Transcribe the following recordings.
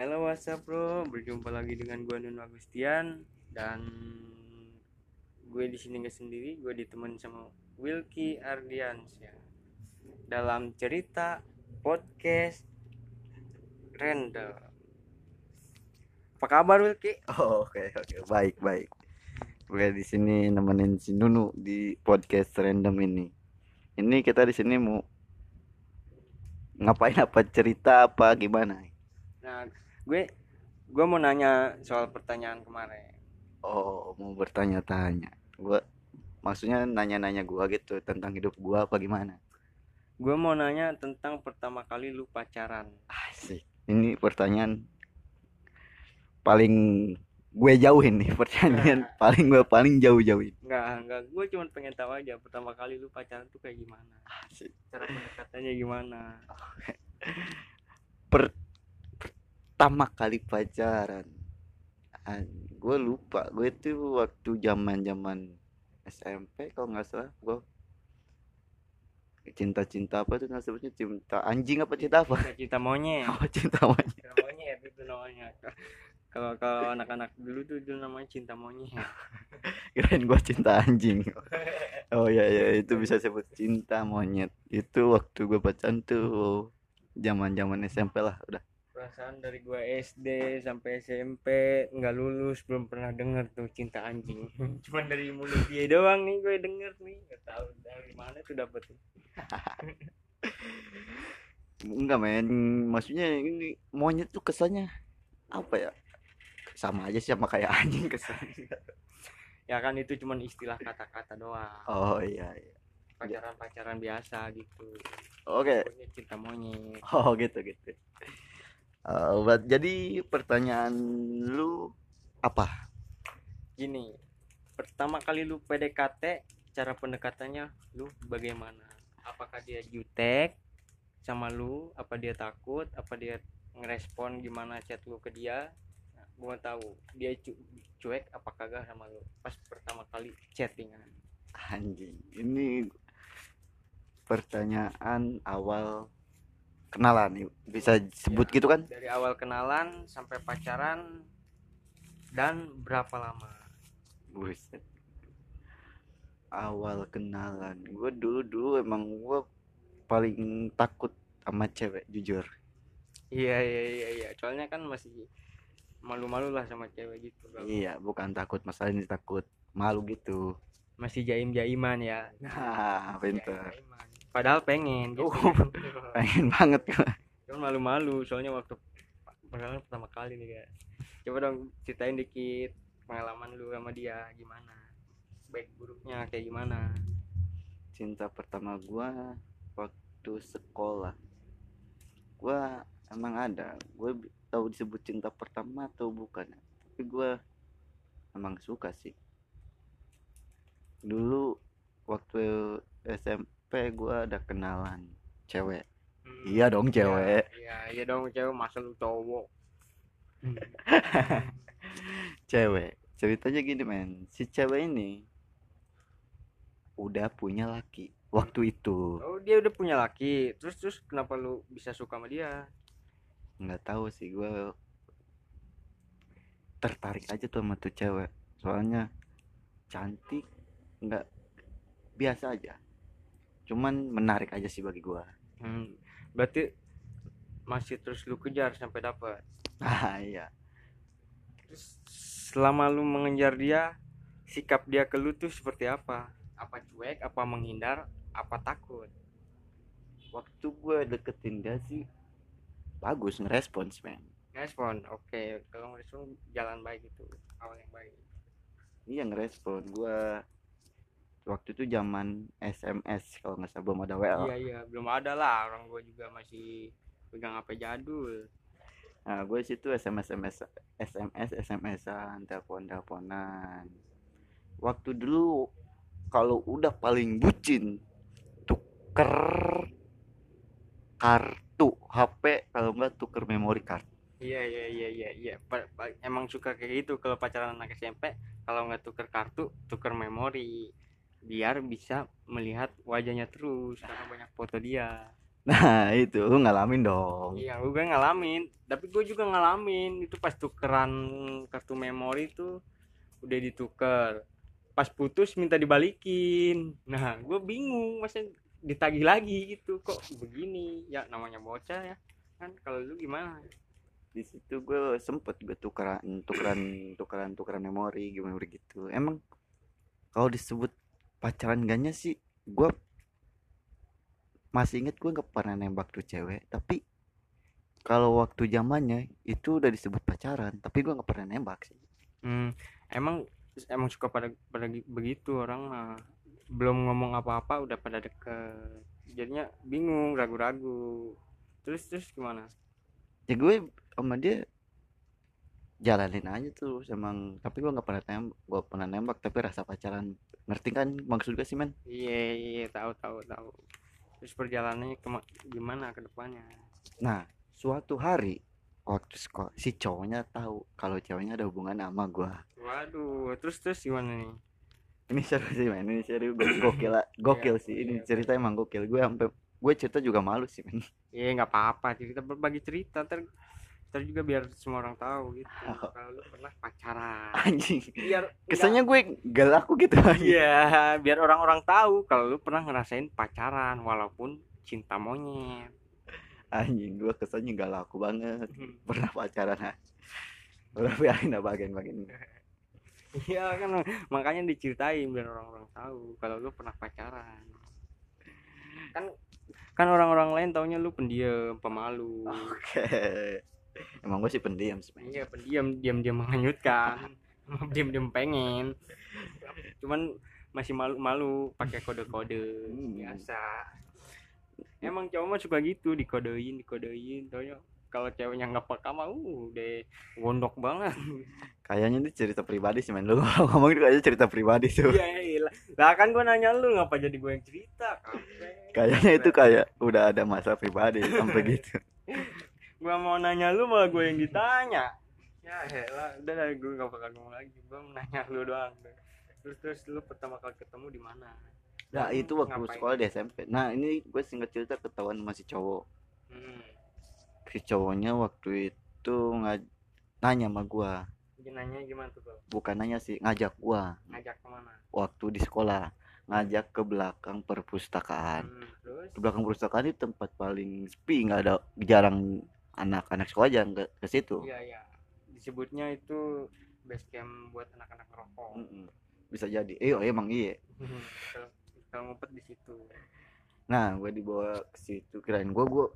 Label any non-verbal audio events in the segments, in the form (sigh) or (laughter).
Halo WhatsApp bro, berjumpa lagi dengan gue Nun Agustian dan gue di sini nggak sendiri, gue ditemenin sama Wilky Ardiansyah dalam cerita podcast random. Apa kabar Wilky? Oh, Oke oke baik baik. Gue di sini nemenin si Nunu di podcast random ini. Ini kita di sini mau ngapain apa cerita apa gimana? Nah, gue gue mau nanya soal pertanyaan kemarin. Oh mau bertanya-tanya. Gue maksudnya nanya-nanya gua gitu tentang hidup gua apa gimana? Gue mau nanya tentang pertama kali lu pacaran. Asik. Ini pertanyaan paling gue jauhin nih (laughs) pertanyaan (laughs) paling gue paling jauh-jauhin. Enggak, enggak. Gue cuma pengen tahu aja pertama kali lu pacaran tuh kayak gimana. Asik. Cara pendekatannya gimana. (laughs) Per- pertama kali pacaran gue lupa. Gue tuh waktu zaman zaman SMP kalau nggak salah gue cinta-cinta apa tuh sebutnya? Cinta anjing apa cinta apa? Cinta monyet. oh cinta monyet. Cinta monyet itu namanya. Kalau kalau anak-anak dulu tuh dulu namanya cinta monyet. (laughs) kirain gue cinta anjing. Oh ya ya itu bisa sebut cinta monyet. Itu waktu gue pacaran tuh zaman zaman SMP lah udah Perasaan dari gua SD sampai SMP nggak lulus belum pernah denger tuh cinta anjing. (laughs) Cuman dari mulut dia doang nih gue denger nih. Gak tahu dari mana tuh dapet. (laughs) enggak men maksudnya ini monyet tuh kesannya apa ya sama aja sih sama kayak anjing kesannya (laughs) Ya kan itu cuman istilah kata-kata doang. oh iya iya Pacaran-pacaran biasa gitu. oke Pokoknya cinta monyet. oh gitu gitu Buat- jadi pertanyaan lu apa Gini, pertama kali lu PDKT, cara pendekatannya lu bagaimana? Apakah dia jutek sama lu? Apa dia takut? Apa dia ngerespon gimana chat lu ke dia? Nah, gua tahu dia cu- cuek apa kagak sama lu pas pertama kali chattingan. anjing ini pertanyaan awal kenalan bisa sebut Ya, gitu kan Dari awal kenalan sampai pacaran dan berapa lama? Buset. Awal kenalan, gue dulu dulu emang gue paling takut sama cewek jujur. Iya iya iya iya. Soalnya kan masih malu-malu lah sama cewek gitu. Bang. Iya, bukan takut masalah ini takut malu gitu. Masih jaim-jaiman ya. Nah, pinter. Jaim-jaiman. Padahal pengen gitu. Oh. (laughs) (laughs) Pengen banget gue. Cuman malu-malu soalnya waktu pengalaman pertama kali nih guys. Coba dong ceritain dikit pengalaman lu sama dia gimana. Baik buruknya kayak gimana. Cinta pertama gue waktu sekolah. Gue emang ada. Gue tahu disebut cinta pertama atau bukan. Tapi gue emang suka sih. Dulu waktu SMP gue ada kenalan cewek. Hmm. Iya dong cewek. Iya, iya dong cewek masa lu cowok. (laughs) Cewek. Ceritanya gini men, si cewek ini udah punya laki waktu itu. Oh, dia udah punya laki. Terus terus kenapa lu bisa suka sama dia? Nggak tahu sih gue tertarik aja tuh sama tuh cewek. Soalnya cantik, nggak biasa aja. Cuman menarik aja sih bagi gua. Hmm, berarti masih terus lu kejar sampai dapat. Ah iya. Terus selama lu mengejar dia, sikap dia ke lu tuh seperti apa? Apa cuek, apa menghindar, apa takut? Waktu gue deketin dia sih bagus ngerespons men. Respon, oke. Kalau respon jalan baik itu, awal yang baik. Iya ngerespon gua waktu itu zaman SMS kalau nggak salah belum ada WL. Iya iya, belum ada lah. Orang gua juga masih pegang HP jadul. Nah, gue situ SMS SMS SMS SMS-an, telepon teleponan. Waktu dulu kalau udah paling bucin tuker kartu HP kalau nggak tuker memory card. Iya iya iya iya iya. Emang suka kayak gitu kalau pacaran anak SMP, kalau nggak tuker kartu, tuker memori. Biar bisa melihat wajahnya terus karena banyak foto dia. Nah itu lu ngalamin dong. Iya gue ngalamin tapi gue juga ngalamin. Itu pas tukeran kartu memori tuh udah dituker. Pas putus minta dibalikin. Nah gue bingung masa ditagih lagi gitu kok begini? Ya namanya bocah ya kan? Kalau lu gimana? Di situ gue sempet gue tukeran tukeran tukeran tukeran memori gimana begitu emang kalau disebut pacaran gaknya sih gue masih inget gue nggak pernah nembak tuh cewek tapi kalau waktu zamannya itu udah disebut pacaran tapi gue nggak pernah nembak sih. Hmm, emang emang suka pada pada gi- begitu orang mah. Belum ngomong apa-apa udah pada deket. Jadinya bingung ragu-ragu. Terus terus gimana? Ya gue sama dia jalanin aja tuh emang. Tapi gue nggak pernah nembak gue pernah nembak tapi rasa pacaran ngerti kan maksud gue sih men? Iya iya tahu tahu tahu. Terus perjalanannya kema- gimana ke depannya? Nah suatu hari waktu sekolah si cowoknya tahu kalau ceweknya ada hubungan sama gue waduh terus terus gimana nih? Ini seru sih men ini seru. Go- gokil lah. gokil Iya, sih ini iya. cerita emang gokil. Gue sampai gue cerita juga malu sih men. Iya nggak apa-apa cerita berbagi cerita ter ter juga biar semua orang tahu gitu. Oh. (laughs) kalau lu pernah pacaran. Anjing. Biar kesannya gue gak laku gitu Iya, biar orang-orang tahu kalau lu pernah ngerasain pacaran walaupun cinta monyet. anjing gue kesannya gak laku banget pernah pacaran udah biarin lah bagian-bagian (laughs) Iya kan makanya diceritain biar orang-orang tahu kalau lu pernah pacaran. Kan kan orang-orang lain taunya lu pendiam, pemalu. oke emang gue sih pendiam men Iya, pendiam, diam-diam menghanyutkan. diam-diam (laughs) pengen. Cuman masih malu-malu pakai kode-kode Hmm. biasa. Emang cowok mah suka gitu dikodein, dikodein, taunya kalau ceweknya nggak peka mah uh, udah gondok banget. kayaknya ini cerita pribadi sih men lu ngomong itu kayaknya cerita pribadi tuh Iya, iya. lah. Kan gua nanya lu ngapa jadi gue yang cerita, kayaknya itu kayak udah ada masalah pribadi sampai gitu (laughs) Gua mau nanya lu malah gue yang ditanya. Ya elah, udah lah gue gak bakal ngomong lagi. Gua mau nanya lu doang. Terus terus lu pertama kali ketemu di mana? nah Dan itu waktu ngapain? sekolah di SMP nah ini gue singkat cerita ketahuan masih cowok Hmm. si cowoknya waktu itu nggak nanya sama gue Dia nanya gimana tuh, Bro? bukan nanya sih ngajak gue Ngajak ke mana? waktu di sekolah ngajak ke belakang perpustakaan Hmm, terus? di belakang perpustakaan itu tempat paling sepi nggak ada jarang anak-anak sekolah jarang ke, ke situ Iya, iya. Disebutnya itu base camp buat anak-anak ngerokok. Mm-mm. bisa jadi eh oh, emang iya Kalau- Kalau ngumpet di situ. nah gue dibawa ke situ kirain gue gue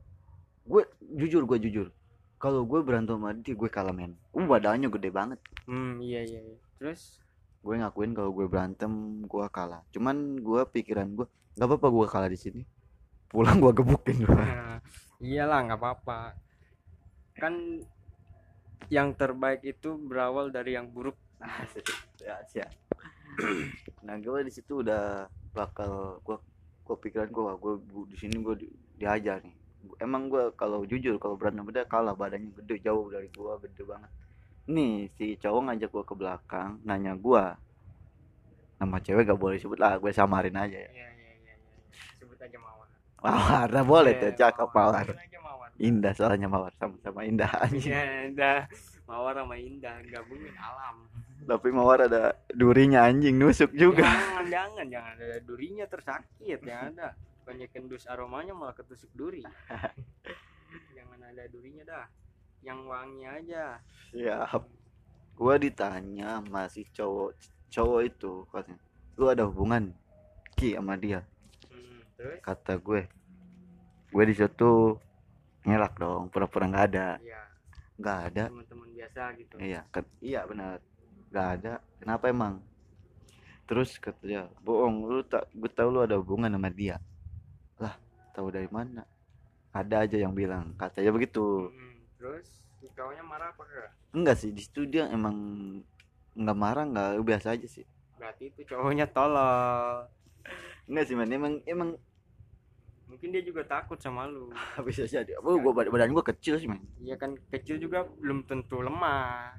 gue jujur gue jujur kalau gue berantem sama dia gue kalah men uh badannya gede banget Hmm, iya iya. iya. Terus gue ngakuin kalau gue berantem gue kalah cuman gue pikiran gue nggak apa-apa gue kalah di sini pulang gue gebukin gue Nah, iyalah nggak apa-apa kan yang terbaik itu berawal dari yang buruk. (laughs) Ya siap. Nah gue di situ udah bakal gue gue pikiran gue gue di sini gue di, diajar nih. Emang gue kalau jujur kalau berantem beda kalah badannya gede jauh dari gue gede banget. Nih si cowok ngajak gue ke belakang nanya gue nama cewek gak boleh sebut lah gue samarin aja ya. Iya iya iya iya. sebut aja mawar mawar nah boleh tuh cakep mawar mawar indah soalnya mawar sama-sama indah iya indah. Mawar sama indah gabungin alam. Tapi mawar ada durinya anjing nusuk juga. Jangan jangan jangan. Ada durinya tersakit yang ada. Banyak kendus aromanya malah ketusuk duri. (laughs) Jangan ada durinya dah. Yang wangi aja. Siap. Gue ditanya masih cowok cowok itu katanya lu ada hubungan ki sama dia? Hmm, terus? Kata gue gue di situ ngelak dong pura-pura nggak ada. Ya nggak ada. Teman-teman biasa gitu. Iya kat- iya benar. nggak ada. Kenapa emang? Terus katanya bohong lu tak gue tahu lu ada hubungan sama dia. Lah tahu dari mana? Ada aja yang bilang katanya begitu. Hmm, terus si cowoknya marah apa enggak? enggak sih di situ dia emang nggak marah nggak biasa aja sih. Berarti itu cowoknya tolol. enggak sih man. Emang emang Mungkin dia juga takut sama lu. (laughs) bisa jadi oh gua bad- badan gua kecil sih man Iya kan kecil juga belum tentu lemah.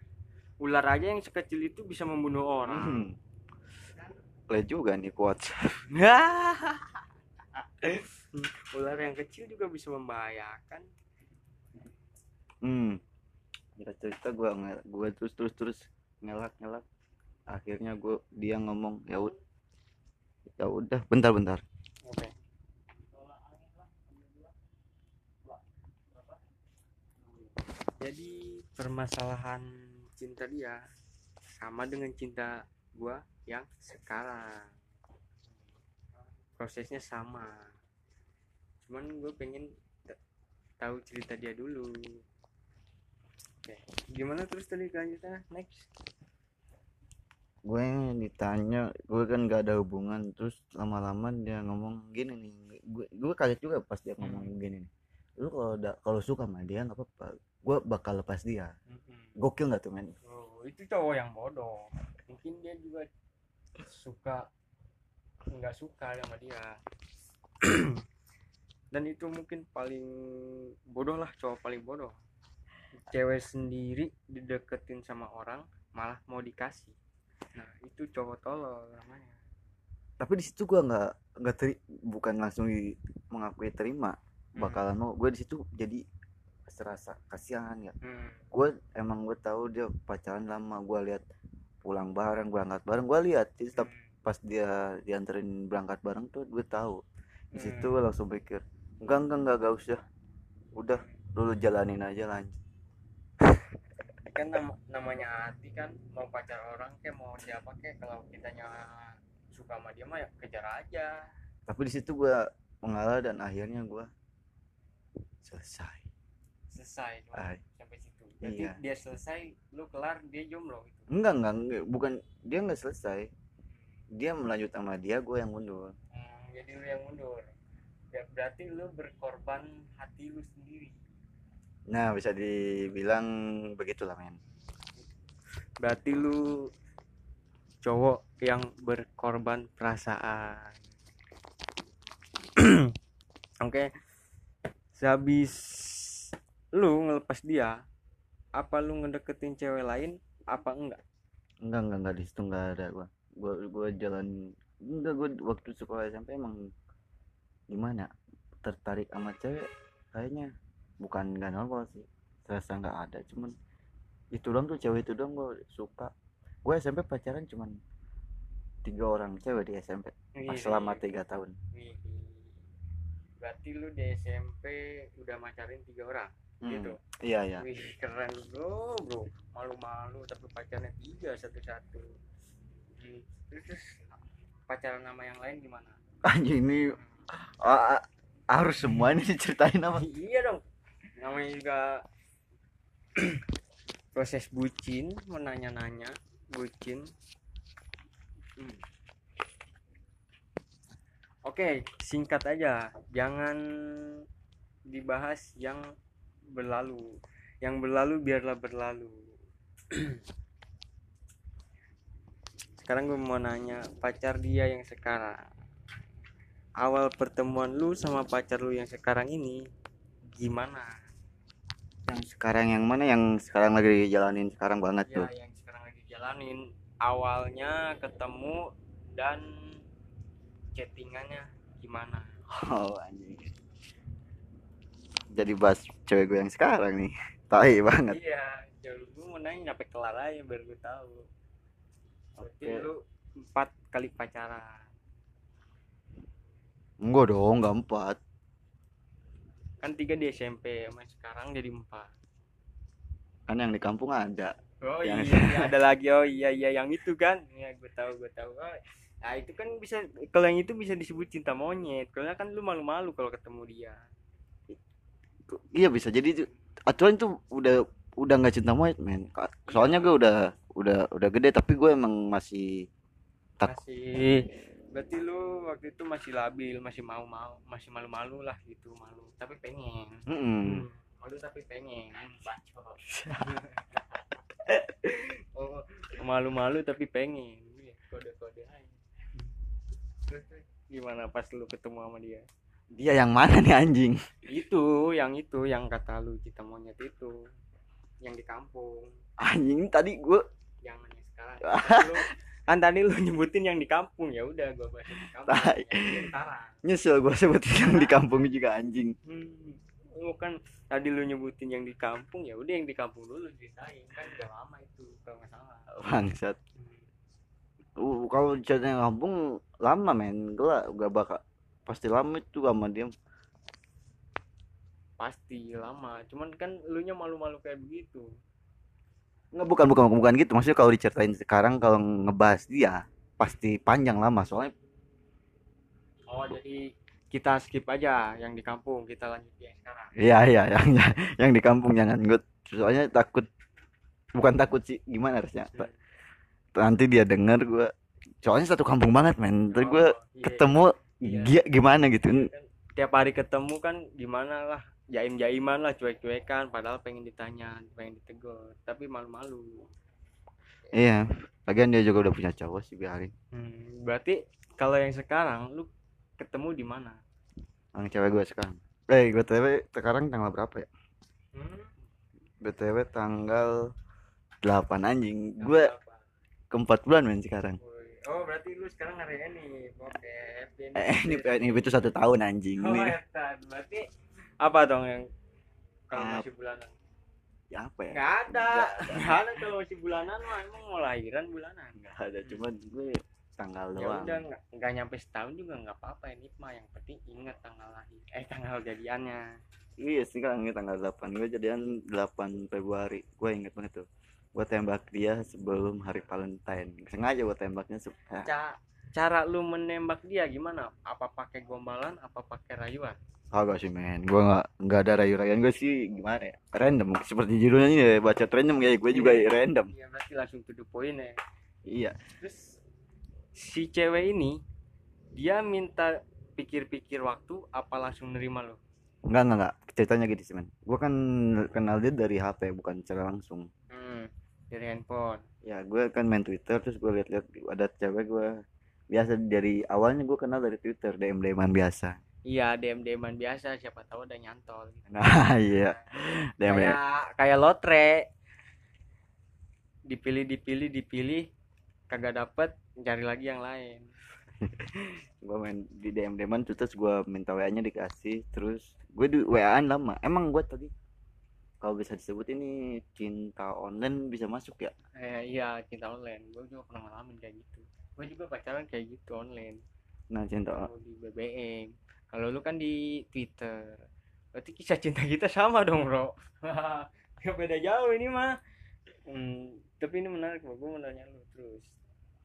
Ular aja yang sekecil itu bisa membunuh orang. hmm. Le juga nih kuat (laughs) ular yang kecil juga bisa membahayakan hmm cerita cerita gue gue terus terus terus ngelak ngelak akhirnya gue dia ngomong ya ya udah bentar bentar oke jadi permasalahan cinta dia sama dengan cinta gua yang sekarang. Prosesnya sama. Cuman gue pengen tahu cerita dia dulu. Oke gimana terus tadi kelanjutannya? Next. Gue ditanya gue kan gak ada hubungan terus lama-lama dia ngomong gini nih gue gue kaget juga pas dia ngomong gini nih. Lu kalau kalau suka sama dia nggak apa-apa gue bakal lepas dia gokil nggak tuh men Oh, itu cowok yang bodoh. Mungkin dia juga suka nggak suka sama dia. (clears throat) Dan itu mungkin paling bodoh lah cowok paling bodoh. Cewek sendiri dideketin sama orang malah mau dikasih. Nah, itu cowok tolol namanya. tapi di situ gue nggak nggak teri bukan langsung di, mengakui terima bakalan mau gue di situ jadi serasa kasihan ya. Hmm. gue emang gue tahu dia pacaran lama gue lihat pulang bareng berangkat bareng gue lihat. Jadi tetap pas dia dianterin berangkat bareng tuh gue tahu. Di situ gue langsung pikir enggak enggak enggak gak usah. Udah lu jalanin aja lanjut. (laughs) Kan nam- namanya hati kan mau pacar orang kayak mau siapa kayak kalau kitanya suka sama dia mah ya kejar aja. Tapi di situ gue mengalah dan akhirnya gue selesai selesai Ay, sampai situ. berarti Iya. dia selesai lu kelar dia jomblo itu enggak, enggak enggak. Bukan dia nggak selesai. Dia melanjut sama dia gue yang mundur. Hmm, jadi lu yang mundur. Ya, berarti lu berkorban hati lu sendiri. Nah bisa dibilang begitulah men. Berarti lu cowok yang berkorban perasaan. (clears throat) Oke. Sehabis lu ngelepas dia apa lu ngedeketin cewek lain apa enggak? Enggak enggak enggak di situ enggak ada gua. Gua gua jalan enggak gua waktu sekolah SMP emang gimana tertarik sama cewek kayaknya bukan enggak normal sih terasa enggak ada cuman itu doang tuh cewek itu doang gua suka. Gua SMP pacaran cuman tiga orang cewek di SMP Wih, selama tiga tahun. Berarti lu di SMP udah macarin tiga orang Hmm, gitu. Iya iya. Wih keren bro. Bro malu-malu tapi pacarnya. Tiga satu-satu. Hmm, terus, pacaran nama yang lain gimana? Anjing ini ah, harus semua ini diceritain apa? (laughs) Iya dong. Namanya juga (clears throat) proses bucin menanya-nanya bucin. Hmm. oke singkat aja. Jangan dibahas yang berlalu. Yang berlalu biarlah berlalu. Sekarang gue mau nanya pacar dia yang sekarang. Awal pertemuan lu sama pacar lu yang sekarang ini gimana? Yang sekarang yang mana? Yang sekarang lagi dijalanin sekarang banget ya tuh. yang sekarang lagi jalanin awalnya ketemu dan chattingannya gimana? (laughs) Oh anjing. Jadi bahas cewek gue yang sekarang nih. Tai banget. iya jauh gue mau nanya sampai kelar aja biar gue tahu Oke. lu empat kali pacaran Enggak dong, enggak empat. kan tiga di SMP sama sekarang jadi empat Kan yang di kampung ada. Oh Yang- iya, iya, ada lagi oh iya iya yang itu kan ya gue tahu gue tahu oh, nah itu kan bisa kalau yang itu bisa disebut cinta monyet karena kan lu malu-malu kalau ketemu dia Iya bisa jadi aturan itu udah udah nggak cinta monyet men. Soalnya gue udah udah udah gede tapi gue emang masih Tak- masih berarti lu waktu itu masih labil masih mau mau masih malu-malu lah gitu malu. Tapi pengen. Mm-mm. Hmm, malu tapi pengen bacot. (laughs) Oh malu-malu tapi pengen. Iya, kode-kode aja. Terus, terus, gimana pas lu ketemu sama dia Dia yang mana nih anjing? itu yang itu yang kata lu cinta monyet itu. Yang di kampung. Anjing tadi gue yang sekarang? (laughs) Lu kan tadi lu nyebutin yang di kampung. Ya udah gua bahas di kampung. Nyesel gue sebutin yang di kampung juga anjing. Hmm. lu kan tadi lu nyebutin yang di kampung ya udah yang di kampung dulu ceritain. Kan udah lama itu kalau nggak salah. Bangsat. Hmm. uh, kalau ceritanya kampung lama men. Gue gak bakal pasti lama itu sama dia. Pasti lama. Cuman kan lu nya malu-malu kayak begitu. Nggak bukan bukan bukan gitu. Maksudnya kalau diceritain sekarang kalau ngebahas dia pasti panjang lama. Soalnya oh jadi kita skip aja yang di kampung. Kita lanjut yang sekarang. Iya iya (laughs) yang yang di kampung jangan gue soalnya takut bukan takut sih. Gimana harusnya? Nanti dia denger gue soalnya satu kampung banget men. Terus gue Oh, iya. ketemu Iya. gimana gitu? Kan tiap hari ketemu kan gimana lah jaim-jaiman lah cuek-cuekan padahal pengen ditanya pengen ditegur tapi malu-malu. Iya lagian dia juga udah punya cowok sih biarin. Hmm, berarti kalau yang sekarang lu ketemu di mana? Yang cewek gue sekarang. Eh gue cewek sekarang tanggal berapa ya? Hmm? btw tanggal 8 anjing. Gue keempat bulan men sekarang oh berarti lu sekarang hari ini oke eh ini ini itu satu tahun anjing oh, ini. etan. berarti apa dong yang kalau masih bulanan? Ya apa ya? Nggak ada. Nggak ada. Kalau masih bulanan mah emang mau lahiran bulanan. Nggak ada cuman gue tanggal ya doang. udah nggak nggak nyampe setahun juga nggak apa-apa ini mah yang penting ingat tanggal lahir eh tanggal jadiannya. Iya sih kan ini tanggal 8 gue jadian 8 Februari. Gue inget banget tuh gue tembak dia sebelum hari Valentine. Sengaja gue tembaknya se- ah, Ca- cara lu menembak dia gimana? Apa pakai gombalan apa pakai rayuan? Kagak sih men, gue nggak nggak ada rayu-rayuan. Gue sih gimana ya? Random. Seperti judulnya ini ya baca random kayak gue juga Iya. random. Iya berarti langsung to the point ya. Iya. Terus si cewek ini dia minta pikir-pikir waktu apa langsung nerima lo enggak enggak enggak ceritanya gitu sih men. Gue kan kenal dia dari HP bukan secara langsung dari handphone. Ya gue kan main Twitter terus gue liat-liat ada cewek gue biasa dari awalnya gue kenal dari Twitter DM DMan biasa. Iya dm dman biasa siapa tahu udah nyantol gitu. nah (laughs) iya. DM kayak kayak lotre. Dipilih dipilih dipilih kagak dapet cari lagi yang lain. (laughs) Gue main di DM DMan terus gue minta WA nya dikasih terus gue di WA-an lama. Emang gue tadi kalau bisa disebut ini cinta online bisa masuk ya? Eh, iya cinta online. Gue juga pernah ngalamin kayak gitu. Gue juga pacaran kayak gitu online. Nah cinta kalau di BBM kalau lu kan di Twitter. Berarti kisah cinta kita sama dong bro. Gak (laughs) beda jauh ini mah. Hmm, tapi ini menarik bro. Gue mau nanya lu terus.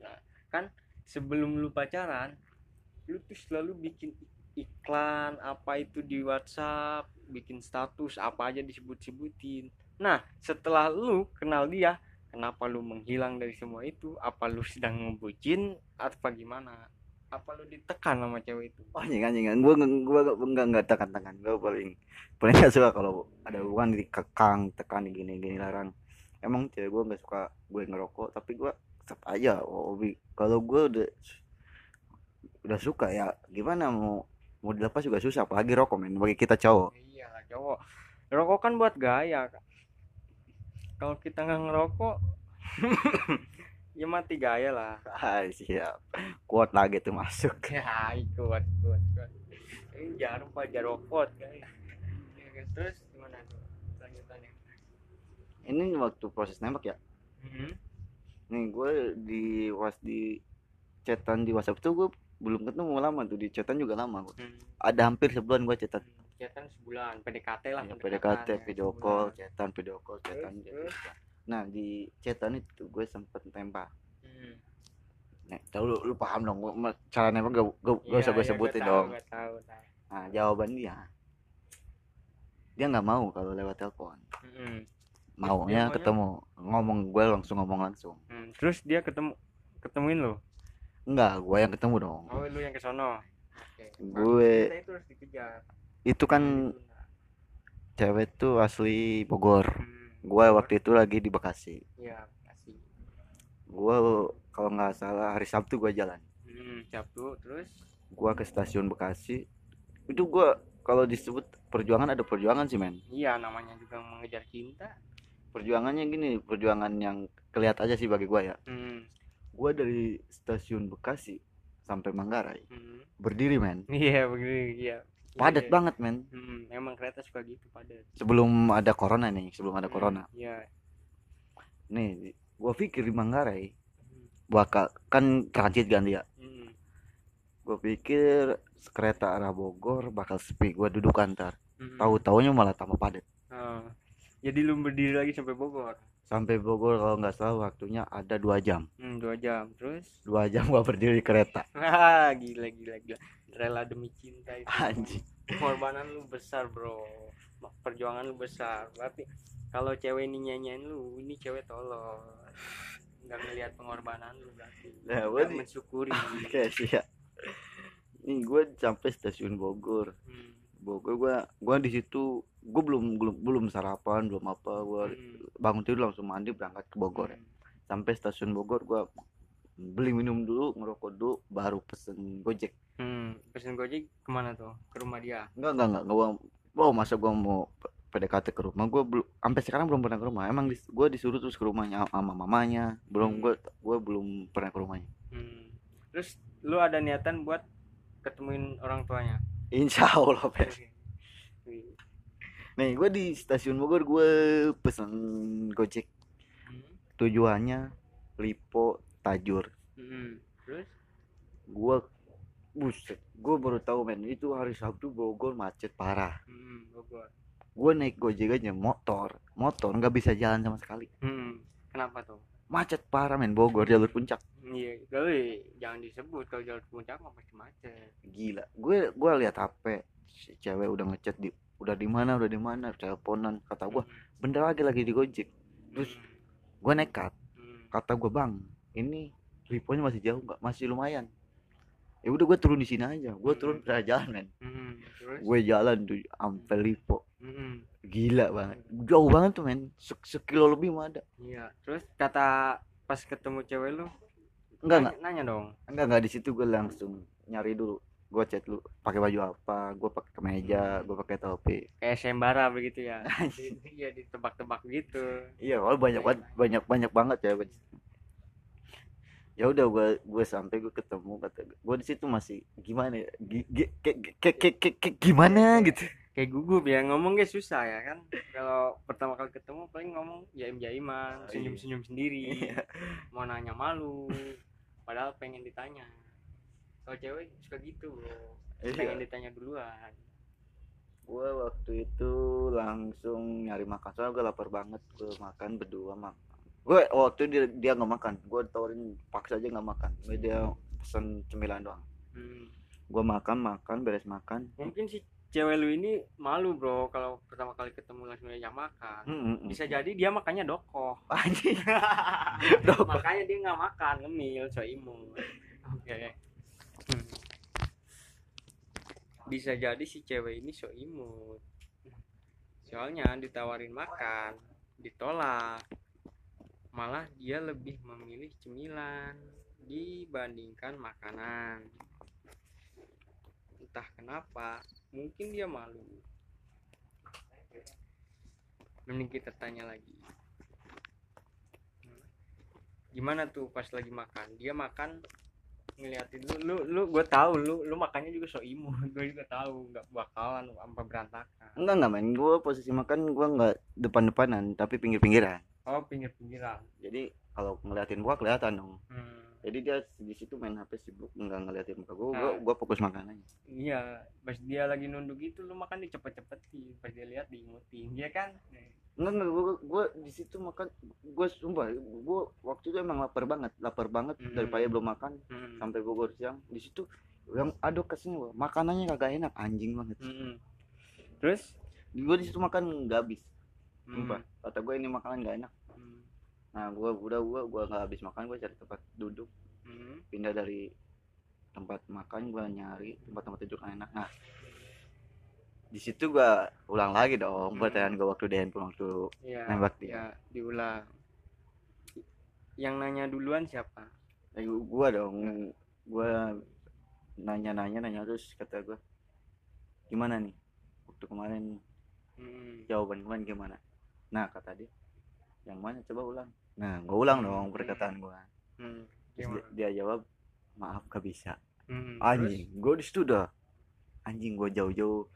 Nah, kan sebelum lu pacaran lu tuh selalu bikin iklan apa itu di WhatsApp bikin status apa aja disebut-sebutin. Nah setelah lu kenal dia kenapa lu menghilang dari semua itu? Apa lu sedang ngebucin apa gimana? Apa lu ditekan sama cewek itu? Oh anjing anjing gue gue enggak enggak tekan tekan gue paling paling gak suka kalau ada hubungan dikekang tekan gini gini larang. Emang cewek gue nggak suka gue ngerokok tapi gue tetap aja hobi. Kalau gue udah udah suka ya gimana mau mau dilepas juga susah apalagi rokok men. Bagi kita cowok cowok. Rokok kan buat gaya kalau kita nggak ngerokok (laughs) ya mati gaya lah. Ah, siap. Kuat lagi tuh masuk. (laughs) Ya ikut ikut ikut ini jarum pak jarokot guys Ya, kan. terus gimana tuh? Lanjutannya ini waktu proses nembak ya? Hmm. nih gue di was di chatan di WhatsApp tuh gue belum ketemu lama tuh. Di chatan juga lama gua. Hmm. ada hampir sebulan gue chatan Chatan sebulan PDKT lah ya, PDKT ya, video sebulan. call chatan video call chatan Terus, terus? nah di chatan itu gue sempet tembak Hmm. nih tahu lu, lu paham dong gua, ma- cara nembak gak, gak, gak usah gue iya, sebutin tahu, dong tahu, tahu. nah jawaban dia dia nggak mau kalau lewat telepon Hmm. maunya ketemu ngomong gue langsung ngomong langsung Hmm. terus dia ketemu ketemuin lo enggak gue yang ketemu dong oh lu yang ke sono Oke. Gue- Kita itu harus dikejar itu kan cewek tuh asli Bogor Hmm. gue waktu itu lagi di Bekasi Iya, kasih. gue kalau nggak salah hari Sabtu gue jalan Hmm, Sabtu terus gue ke stasiun Bekasi itu gue kalau disebut perjuangan ada perjuangan sih men iya namanya juga mengejar cinta. perjuangannya gini perjuangan yang kelihatan aja sih bagi gue ya Hmm. gua dari stasiun Bekasi sampai Manggarai Hmm. berdiri men iya begini iya padat Iya. banget men. Hmm, emang kereta suka gitu padat. Sebelum ada corona nih sebelum ada Hmm, corona. iya. Nih gua pikir di Manggarai Hmm. bakal kan transit kan dia Hmm. gua pikir kereta arah Bogor bakal sepi gua duduk antar Hmm. tahu taunya malah tambah padat. Oh. jadi lu berdiri lagi sampai Bogor? Sampai Bogor kalau nggak salah waktunya ada dua jam. Hmm, dua jam. Terus? Dua jam gua berdiri di kereta. (laughs) Gila gila gila rela demi cinta itu. Anjing. Pengorbanan lu besar bro. Perjuangan lu besar. Tapi kalau cewek ini nyanyiin lu ini cewek tolol. Nggak ngelihat pengorbanan lu berarti. Nah, di- mensyukuri. (laughs) Oke siap. Nih gue sampai stasiun Bogor. Hmm, Bogor gua gua di situ gue belum belum belum sarapan belum apa. Gua hmm, bangun tidur langsung mandi berangkat ke Bogor ya. hmm. sampai stasiun Bogor gua beli minum dulu ngerokok dulu baru pesen gojek Hmm, pesen gojek ke mana tuh? Ke rumah dia. enggak enggak enggak gua wow masa gua mau PDKT ke rumah gua belum sampai sekarang belum pernah ke rumah emang dis, gua disuruh terus ke rumahnya sama mamanya belum Hmm. gua gua belum pernah ke rumahnya Hmm. Terus lu ada niatan buat ketemuin orang tuanya? insya Allah Pes. (laughs) nih gua di stasiun Bogor gua pesen gojek Hmm. tujuannya Lipo Tajur Hmm. Terus? gua buset gua baru tahu men itu hari Sabtu Bogor macet parah Hmm. Bogor. gua naik gojek aja motor motor nggak bisa jalan sama sekali Hmm. Kenapa tuh? macet parah men Bogor jalur puncak Iya, tapi jangan disebut kalau jalur puncak mah pasti macet. gila gue gua lihat HP si cewek udah ngechat di udah di mana udah di mana teleponan kata gua bentar lagi lagi di gojek terus gua nekat Hmm. kata gua bang ini Liponya masih jauh nggak masih lumayan ya udah gua turun di sini aja gua turun pernah jalan men Hmm. Gue jalan tuh sampai Lipo Hmm. gila banget jauh banget tuh men Se- sekilo lebih mah ada Iya. Terus kata pas ketemu cewek lu enggak nanya, enggak nanya dong. enggak enggak di situ gue langsung nyari dulu gue chat lu pakai baju apa gue pakai kemeja gue pakai topi Kayak sembara begitu ya. (laughs) Iya ditebak-tebak gitu. iya oh banyak banget banyak banyak banget ya. Ya udah gue gue sampai gue ketemu kata gue di situ masih gimana ya? Gi- gi- kayak kayak kayak kayak- kayak gimana? Gitu. kayak gugup ya ngomongnya susah ya kan. Kalau pertama kali ketemu paling ngomong jaim jaiman Oh, iya. senyum senyum sendiri Iya. mau nanya malu. Padahal pengen ditanya. Kalau cewek suka gitu bro. Pengen Iya. ditanya duluan. Gue waktu itu langsung nyari makan soalnya gue lapar banget gue makan berdua mak gue waktu dia dia nggak makan. Gue tawarin paksa aja nggak makan. Gue dia pesen cemilan doang. Hmm. gue makan makan beres makan. Mungkin si cewek lu ini malu bro kalau pertama kali ketemu langsung diajak makan. Hmm, hmm, hmm. bisa jadi dia makannya Dokoh. (laughs) (laughs) makanya dia nggak makan ngemil so imut oke Hmm. bisa jadi si cewek ini so imut soalnya ditawarin makan ditolak malah dia lebih memilih cemilan dibandingkan makanan. Entah kenapa mungkin dia malu. Mending kita tanya lagi. Gimana tuh pas lagi makan? Dia makan ngeliatin lu lu lu gue tahu lu lu makannya juga so imut (laughs) gue juga tahu nggak bakalan sampai berantakan. Enggak enggak main gue posisi makan gue nggak depan depanan tapi pinggir pinggiran oh pinggir pinggiran jadi kalau ngeliatin gua kelihatan dong hmm. jadi dia di situ main hp sibuk nggak ngeliatin muka gua gua, Nah. gua fokus makan aja iya pas dia lagi nunduk gitu lu makan dicepet-cepetin pas dia lihat diingetin dia kan enggak enggak gua, gua di situ makan gua sumpah gua waktu itu emang lapar banget lapar banget Hmm. daripada belum makan hmm. sampai Bogor siang di situ yang aduh ke sini gua makanannya kagak enak anjing banget Hmm. terus gua di situ makan nggak habis hmm. sumpah kata gua ini makanan nggak enak Hmm. nah gua udah gua gua nggak habis makan gua cari tempat duduk Hmm. pindah dari tempat makan gua nyari tempat-tempat duduk yang enak nah di situ gua ulang lagi dong Hmm. pertanyaan gua waktu handphone waktu Iya, Nembak dia. ya diulang yang nanya duluan siapa Eh, gu- gua dong gua nanya-nanya nanya terus kata gua gimana nih waktu kemarin hmm. jawaban kemarin gimana nah kata dia. Yang mana? Coba ulang. Nah gua ulang dong Hmm. perkataan gua. Hmm. Terus dia, dia jawab maaf gak bisa. Hmm, anjing gue di situ udah anjing gue jauh-jauh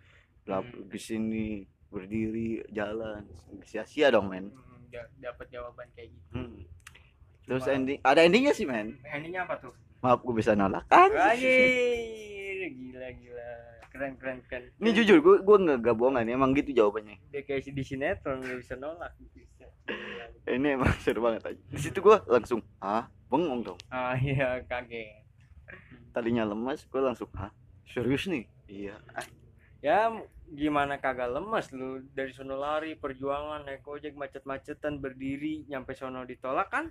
lap Hmm. ke sini berdiri jalan sia-sia dong men. Hmm, dapat jawaban kayak gitu. Hmm. terus Cuma- ending ada endingnya sih men? Endingnya apa tuh? Maaf gue bisa nolak. Anjing gila gila keren keren keren. Ini jujur gue gue nggak gak bohongan emang gitu jawabannya. Dia kayak di sinetron nggak bisa nolak. Ini emang seru banget aja di situ gue langsung ah bengong dong. Ah iya kaget. Tadinya lemas gue langsung ah serius nih? Iya. Ya gimana kagak lemes lu? Dari sono lari perjuangan naik ojek macet-macetan berdiri nyampe sono ditolak kan?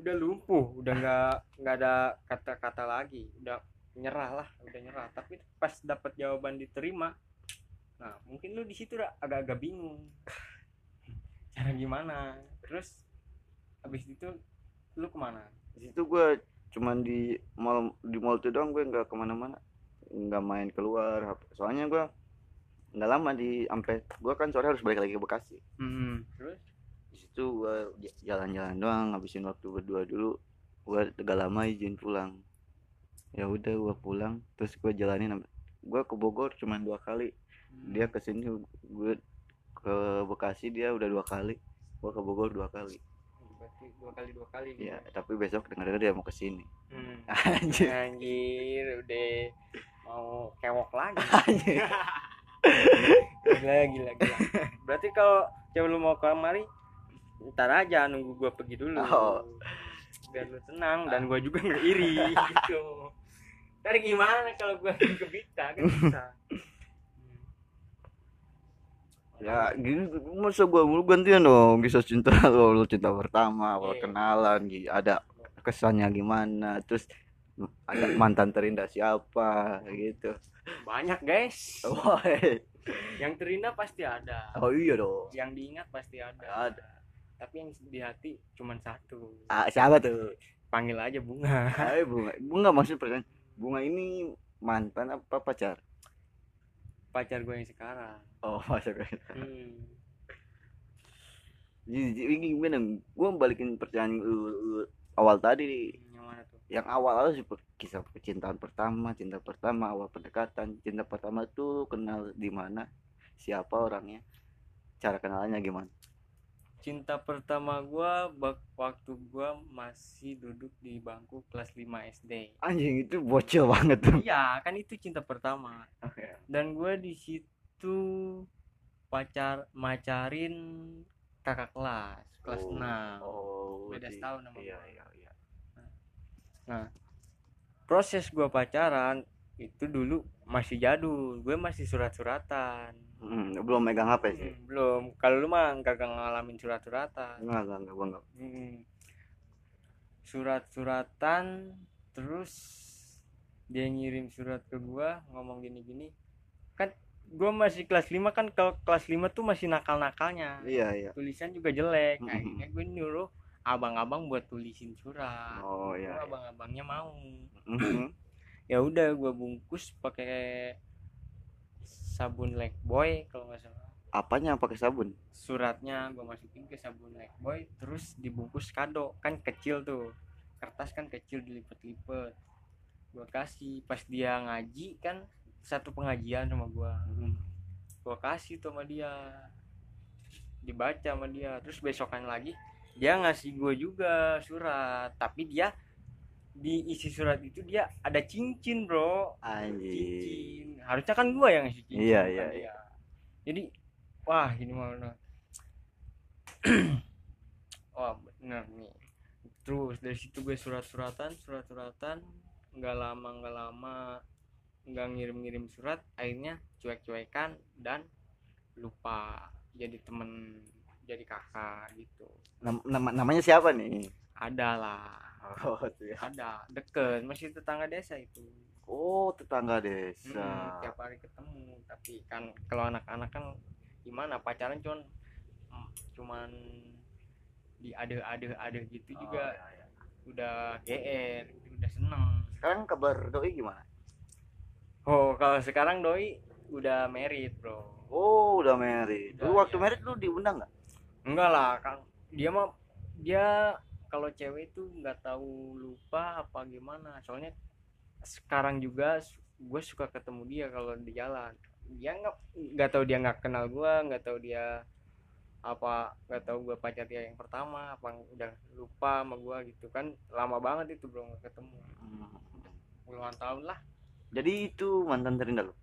Udah lumpuh udah nggak nggak ada kata-kata lagi. Udah nyerah lah udah nyerah. Tapi pas dapat jawaban diterima nah mungkin lu di situ udah agak-agak bingung. (laughs) Cara gimana? Terus habis itu lu ke mana? Di situ gue cuman di mall di mall itu doang gue nggak ke mana-mana. Nggak main keluar soalnya gue nggak lama di sampai gue kan sore harus balik lagi ke Bekasi. Hmm. terus? Di situ gue jalan-jalan doang ngabisin waktu berdua dulu. Gue gak lama izin pulang ya udah gue pulang terus gue jalanin gue ke Bogor cuman dua kali dia ke sini gue ke Bekasi dia udah dua kali gue ke Bogor dua kali berarti dua kali dua kali ya tapi besok dengar dia mau ke sini Hmm. (laughs) anjir Anjir, udah mau kewok lagi. (laughs) Anjir. gila, gila, gila. Berarti kalau cewek lu mau kemari, ntar aja nunggu gua pergi dulu. Oh. Biar lu tenang dan gua juga nggak iri (laughs) gitu. Dari gimana kalau gua (laughs) ke Bita kan bisa. (laughs) ya gitu masa gua mulu gantian dong kisah cinta (laughs) lo lo cinta pertama Iya. kenalan gitu ada kesannya gimana terus ada mantan terindah siapa gitu Banyak guys. oh, Yang terindah pasti ada. oh iya dong Yang diingat pasti ada. Ada. Tapi yang di hati cuman satu. ah, siapa tuh Panggil aja bunga. Ayo bunga bunga maksud pertanyaan bunga ini mantan apa pacar Pacar gue yang sekarang. oh (laughs) pacar Hmm. jadi jadi gimana gua balikin pertanyaan awal tadi Yang mana tuh? yang awal-awal sih per- kisah percintaan pertama cinta pertama awal pendekatan cinta pertama tuh kenal di mana siapa orangnya cara kenalannya gimana Cinta pertama gua bak- waktu gua masih duduk di bangku kelas 5 SD. anjing itu bocil banget tuh Iya, kan itu cinta pertama. Dan gua di situ pacar macarin kakak kelas, kelas Oh, 6. oh Beda setahun sama iya iya iya Proses gua pacaran itu dulu masih jadul. Gue masih surat-suratan. Hmm, belum megang hp sih Hmm, belum. Kalau lu mah kagak ngalamin surat-suratan. enggak enggak enggak gua enggak Mm. surat-suratan terus dia ngirim surat ke gua ngomong gini-gini kan gua masih kelas 5 kan kalau kelas 5 tuh masih nakal-nakalnya iya iya tulisan juga jelek Mm-mm. akhirnya gue nyuruh abang-abang buat tulisin surat oh iya, Gua iya. abang-abangnya mau ya udah gua bungkus pakai sabun boy kalau nggak salah. Apanya pakai sabun? Suratnya gue masukin ke sabun boy terus dibungkus kado. Kan kecil tuh. Kertas kan kecil dilipet-lipet. Gue kasih. Pas dia ngaji kan satu pengajian sama gue gue kasih tuh sama dia. Dibaca sama dia. Terus besokan lagi dia ngasih gue juga surat. Tapi dia di isi surat itu dia ada cincin bro. Anjing. Cincin. Harusnya kan gua yang ngasih cincin Iya, iya, dia. jadi wah ini mau (clears throat) wah bener nih. Terus dari situ gue surat-suratan surat-suratan. Nggak lama nggak lama nggak ngirim-ngirim surat. Akhirnya cuek-cuekan dan lupa jadi temen jadi kakak gitu. Nam- nama- namanya siapa nih? Ada (laughs) oh iya. ada deket. Masih tetangga desa itu. Oh tetangga desa. Tiap hari ketemu. Tapi kan kalau anak-anak kan gimana? Pacaran cuman mm, cuman di ade-ade ade gitu Oh, juga. iya, iya. udah GR udah seneng. Sekarang kabar doi gimana? Oh kalau sekarang doi udah married bro. Oh udah Udah, lu waktu iya. married lu diundang nggak? Enggak lah kan dia mah dia kalau cewek itu nggak tahu lupa apa gimana soalnya sekarang juga gue suka ketemu dia kalau di jalan dia nggak nggak tahu dia nggak kenal gue nggak tahu dia apa nggak tahu gue pacar dia yang pertama apa udah lupa sama gue gitu kan lama banget itu belum ketemu puluhan tahun lah Jadi itu mantan terindah lo.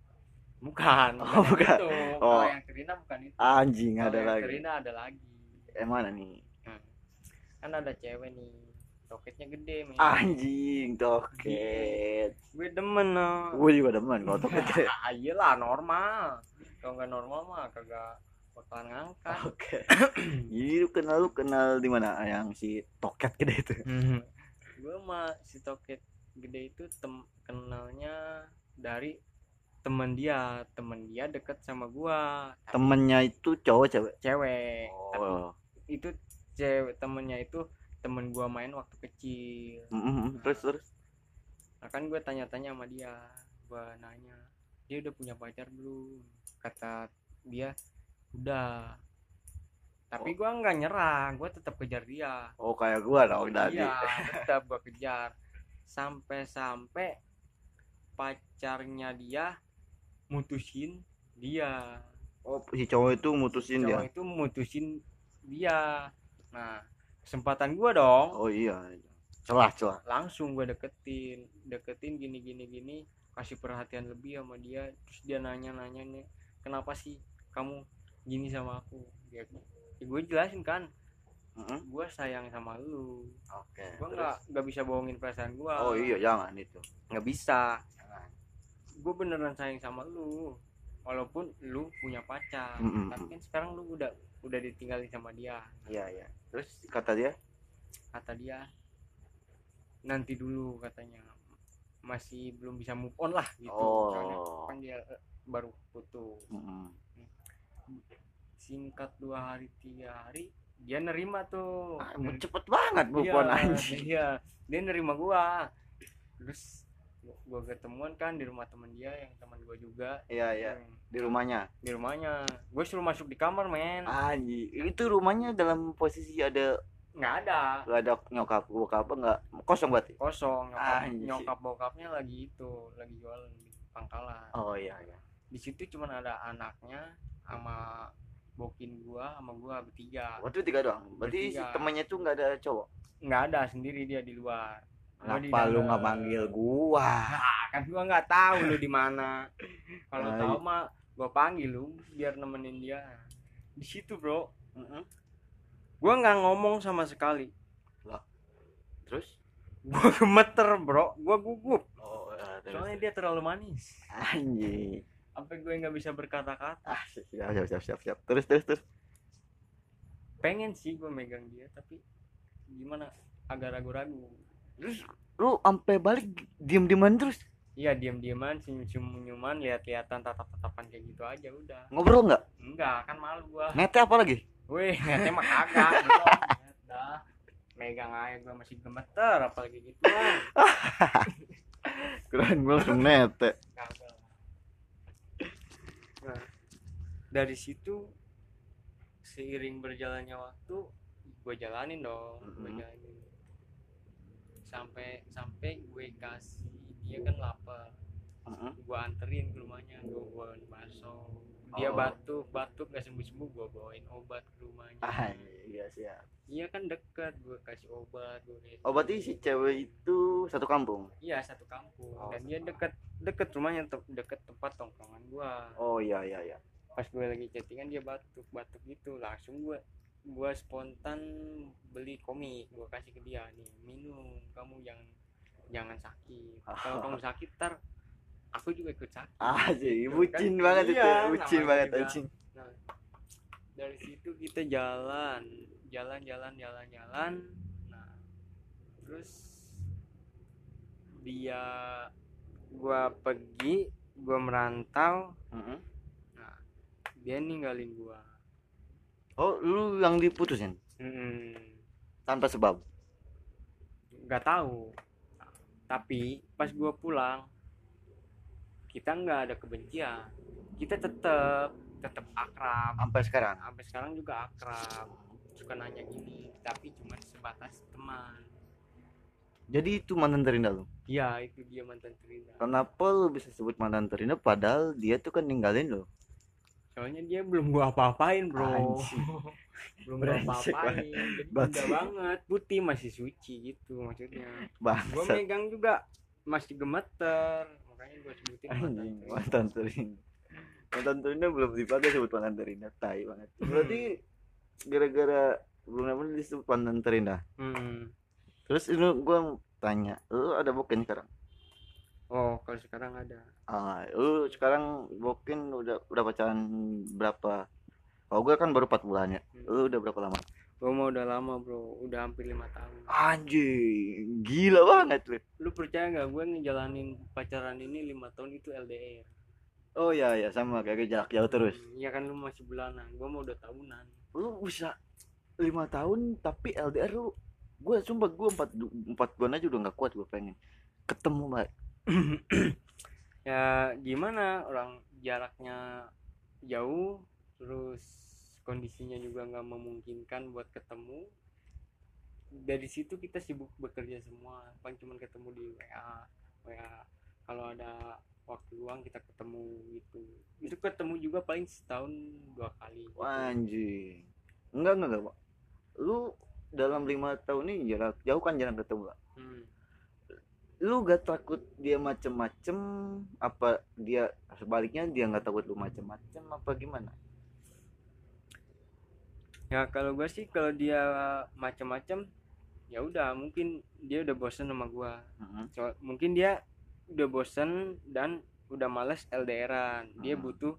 bukan Oh, bukan. itu. Oh. kalau yang Terina bukan itu Anjing Kalau ada yang lagi. Terina ada lagi Eh mana nih? Hmm. kan ada cewek nih toketnya gede men Anjing toket. gue demen no Gue juga demen kalau toket. (laughs) ah, iyalah normal kalau nggak normal mah kagak bakalan ngangkat Oke. (clears throat) Jadi lu kenal lu kenal di mana yang si toket gede itu? gue mah si toket gede itu tem kenalnya dari teman dia teman dia deket sama gua Temennya itu cowok cewek. cewek tapi Oh. itu cewek temennya itu temen gua main waktu kecil Mm, mm, mm. Terus terus. nah kan gue tanya-tanya sama dia gua nanya dia udah punya pacar belum kata dia udah tapi gua nggak nyerah gua tetap kejar dia Oh kayak gua dong tadi. iya tetap gua kejar sampai-sampai pacarnya dia mutusin dia Oh si cowok itu mutusin cowok dia. itu mutusin dia nah kesempatan gua dong Oh iya. Celah celah. langsung gue deketin deketin gini gini gini kasih perhatian lebih sama dia terus dia nanya nanya nih kenapa sih kamu gini sama aku ya, ya gue jelasin kan Mm-mm. gue sayang sama lu Oke. gue nggak nggak bisa bohongin perasaan gue Oh iya jangan itu. nggak bisa Jangan. gue beneran sayang sama lu walaupun lu punya pacar Mm-mm. tapi kan sekarang lu udah udah ditinggalin sama dia Iya iya. Terus kata dia? kata dia nanti dulu katanya masih belum bisa move on lah gitu Oh. Soalnya kan dia eh, baru putus Mm-mm. singkat dua hari tiga hari dia nerima tuh Ah, cepet banget iya, bukan anjing. iya dia nerima gua terus gua ketemuan kan di rumah teman dia yang teman gua juga Iya iya. yang Di rumahnya. di rumahnya gue suruh masuk di kamar men Anjing. Itu rumahnya dalam posisi ada nggak ada nggak ada nyokap bokap apa nggak kosong berarti? kosong nyokap, Anjir. nyokap bokapnya lagi itu lagi jualan di pangkalan Oh iya iya. di situ cuman ada anaknya sama bokin gua sama gua bertiga Waktu tiga doang. Berarti si temannya tuh nggak ada cowok. nggak ada sendiri dia di luar Kenapa lu nggak manggil gua? ah kan gua nggak tahu lu di mana kalau Nah, tahu mah gua panggil lu biar nemenin dia di situ bro Mm-mm. gua nggak ngomong sama sekali Terus? gua (laughs) gemeter bro gua gugup Oh, ya, terus. soalnya dia terlalu manis Anjing. sampai gue nggak bisa berkata-kata Ah, siap siap siap siap siap. Terus terus terus. pengen sih gue megang dia tapi gimana agak ragu-ragu Terus lu sampai balik diem-dieman terus. iya diam-diaman senyum-senyuman lihat-lihatan tatap-tatapan kayak gitu aja udah Ngobrol nggak? enggak kan malu gua Nete apa lagi? weh ngeteh mah kagak dah megang aja gua masih gemeter apalagi gitu (laughs) Keren gua langsung nete. nah dari situ seiring berjalannya waktu gue jalanin dong gue Mhm. jalanin sampai sampai gue kasih dia kan lapar Heeh. gue anterin ke rumahnya gue bawain bakso dia Oh. batuk batuk gak sembuh sembuh gue bawain obat ke rumahnya Ah, iya siap. iya kan dekat gue kasih obat gue kasih- Oh, berarti si cewek itu satu kampung. iya satu kampung Oh, dan dia dekat deket rumahnya te- deket tempat tongkrongan gue Oh iya iya iya. pas gue lagi chattingan dia batuk batuk gitu langsung gue gue spontan beli komik gue kasih ke dia nih minum kamu jangan jangan sakit kalau kamu sakit ntar aku juga ikut sakit Ah, sih, bucin Kan, banget itu. iya, Bucin namanya banget juga. anjing. Nah, dari situ kita jalan, jalan, jalan, jalan, jalan. Nah, terus dia, gua pergi, gua merantau. Heeh. Nah, dia ninggalin gua. Oh, lu yang diputusin Hmm, tanpa sebab. nggak tahu. Tapi pas gua pulang, kita nggak ada kebencian. Kita tetap tetap akrab. Sampai sekarang. Sampai sekarang juga akrab. suka nanya gini tapi cuma sebatas teman jadi itu mantan terindah lu iya itu dia mantan terindah kenapa lu bisa sebut mantan terindah padahal dia tuh kan ninggalin lo soalnya dia belum gua apa-apain bro. Belum gua apa-apain. muda banget. Putih masih suci gitu maksudnya. Gua bangsat megang juga masih gemeter. Makanya gua sebutin anjing mantan terindah mantan terindah belum dipakai sebut mantan terindah tai banget. Berarti gara-gara belum apa disebut mantan terindah Hmm. terus ini gua tanya lu ada boken sekarang oh kalau sekarang ada. Ah lu sekarang boken udah udah pacaran berapa? Kalau gue kan baru 4 bulan ya. Hmm. lu udah berapa lama? Gua mau udah lama bro. Udah hampir lima tahun. Anjing gila banget lu lu percaya nggak? Gue ngejalanin pacaran ini lima tahun itu LDR oh ya ya sama kayak jarak jauh terus. Hmm, iya kan lu masih bulanan. Gue mau udah tahunan. Lu bisa lima tahun tapi LDR lu gue sumpah gue empat empat bulan aja udah nggak kuat gue pengen ketemu mbak (clears throat) ya gimana orang jaraknya jauh terus kondisinya juga nggak memungkinkan buat ketemu dari situ kita sibuk bekerja semua paling cuma ketemu di WA WA kalau ada waktu luang kita ketemu gitu itu ketemu juga paling setahun dua kali gitu. anjing enggak enggak enggak Pak. lu dalam lima tahun ini jarak jauh kan jarang ketemu Pak. Hmm. Lu gak takut dia macem-macem? Apa dia sebaliknya dia nggak takut lu macem-macem apa gimana? Ya kalau gue sih kalau dia macam-macam ya udah mungkin dia udah bosen sama gue Heeh. so, mungkin dia udah bosen dan udah males LDRan dia Hmm. butuh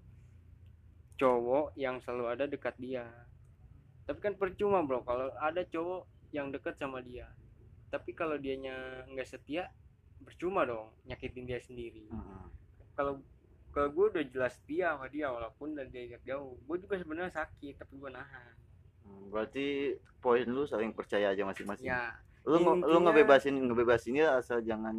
cowok yang selalu ada dekat dia. Tapi kan percuma bro. Kalau ada cowok yang dekat sama dia. Tapi kalau dianya nggak setia percuma dong nyakitin dia sendiri Heeh. kalau kalau gue udah jelas setia sama dia walaupun dari dia jauh gue juga sebenarnya sakit tapi gue nahan Hmm, berarti poin lu saling percaya aja masing-masing ya lu nge- lu intinya- ngebebasin ngebebasinnya asal jangan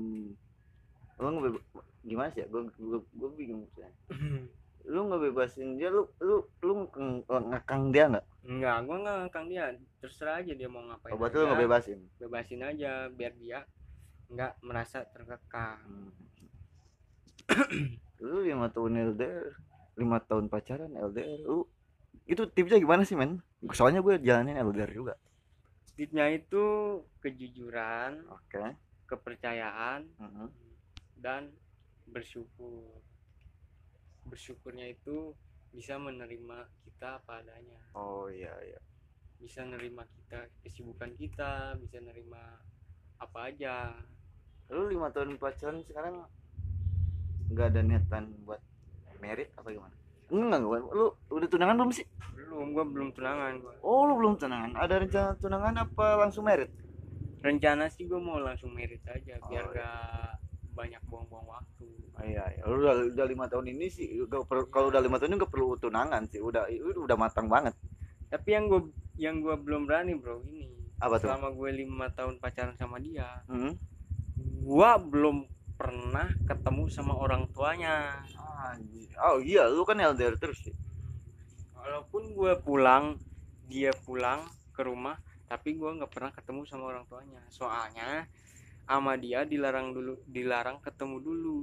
lu ngebe gimana sih ya gue gue gue bingung maksudnya. (laughs) lu ngebebasin dia lu lu lu ngekang, dia nggak Enggak, gua enggak ngekang dia. Terserah aja dia mau ngapain. oh, berarti lu ngebebasin Bebasin aja biar dia enggak merasa terkekang. Hmm. (clears throat) lu lima tahun LDR lima tahun pacaran LDR lu itu tipsnya gimana sih men soalnya gue jalanin LDR juga Tipsnya itu kejujuran, oke kepercayaan Mhm. dan bersyukur. Bersyukurnya itu bisa menerima kita apa adanya. oh iya iya Bisa nerima kita kesibukan kita, bisa nerima apa aja. Lu lima tahun pacaran sekarang nggak ada niatan buat merit apa gimana enggak enggak lu udah tunangan belum sih Belum, gua belum tunangan gua. oh lu belum tunangan ada rencana tunangan apa langsung merit Rencana sih gua mau langsung merit aja biar Oh, iya. gak banyak buang-buang waktu. Oh, iya, iya. Lu udah udah lima tahun ini sih, gak perlu kalau udah lima tahun ini gak perlu tunangan sih, udah udah matang banget. tapi yang gue yang gua belum berani bro ini Apa tuh? selama gue lima tahun pacaran sama dia Hmm? Gua belum pernah ketemu sama orang tuanya. Oh iya, lu kan LDR terus sih. walaupun gue pulang dia pulang ke rumah tapi gua nggak pernah ketemu sama orang tuanya soalnya sama dia dilarang dulu dilarang ketemu dulu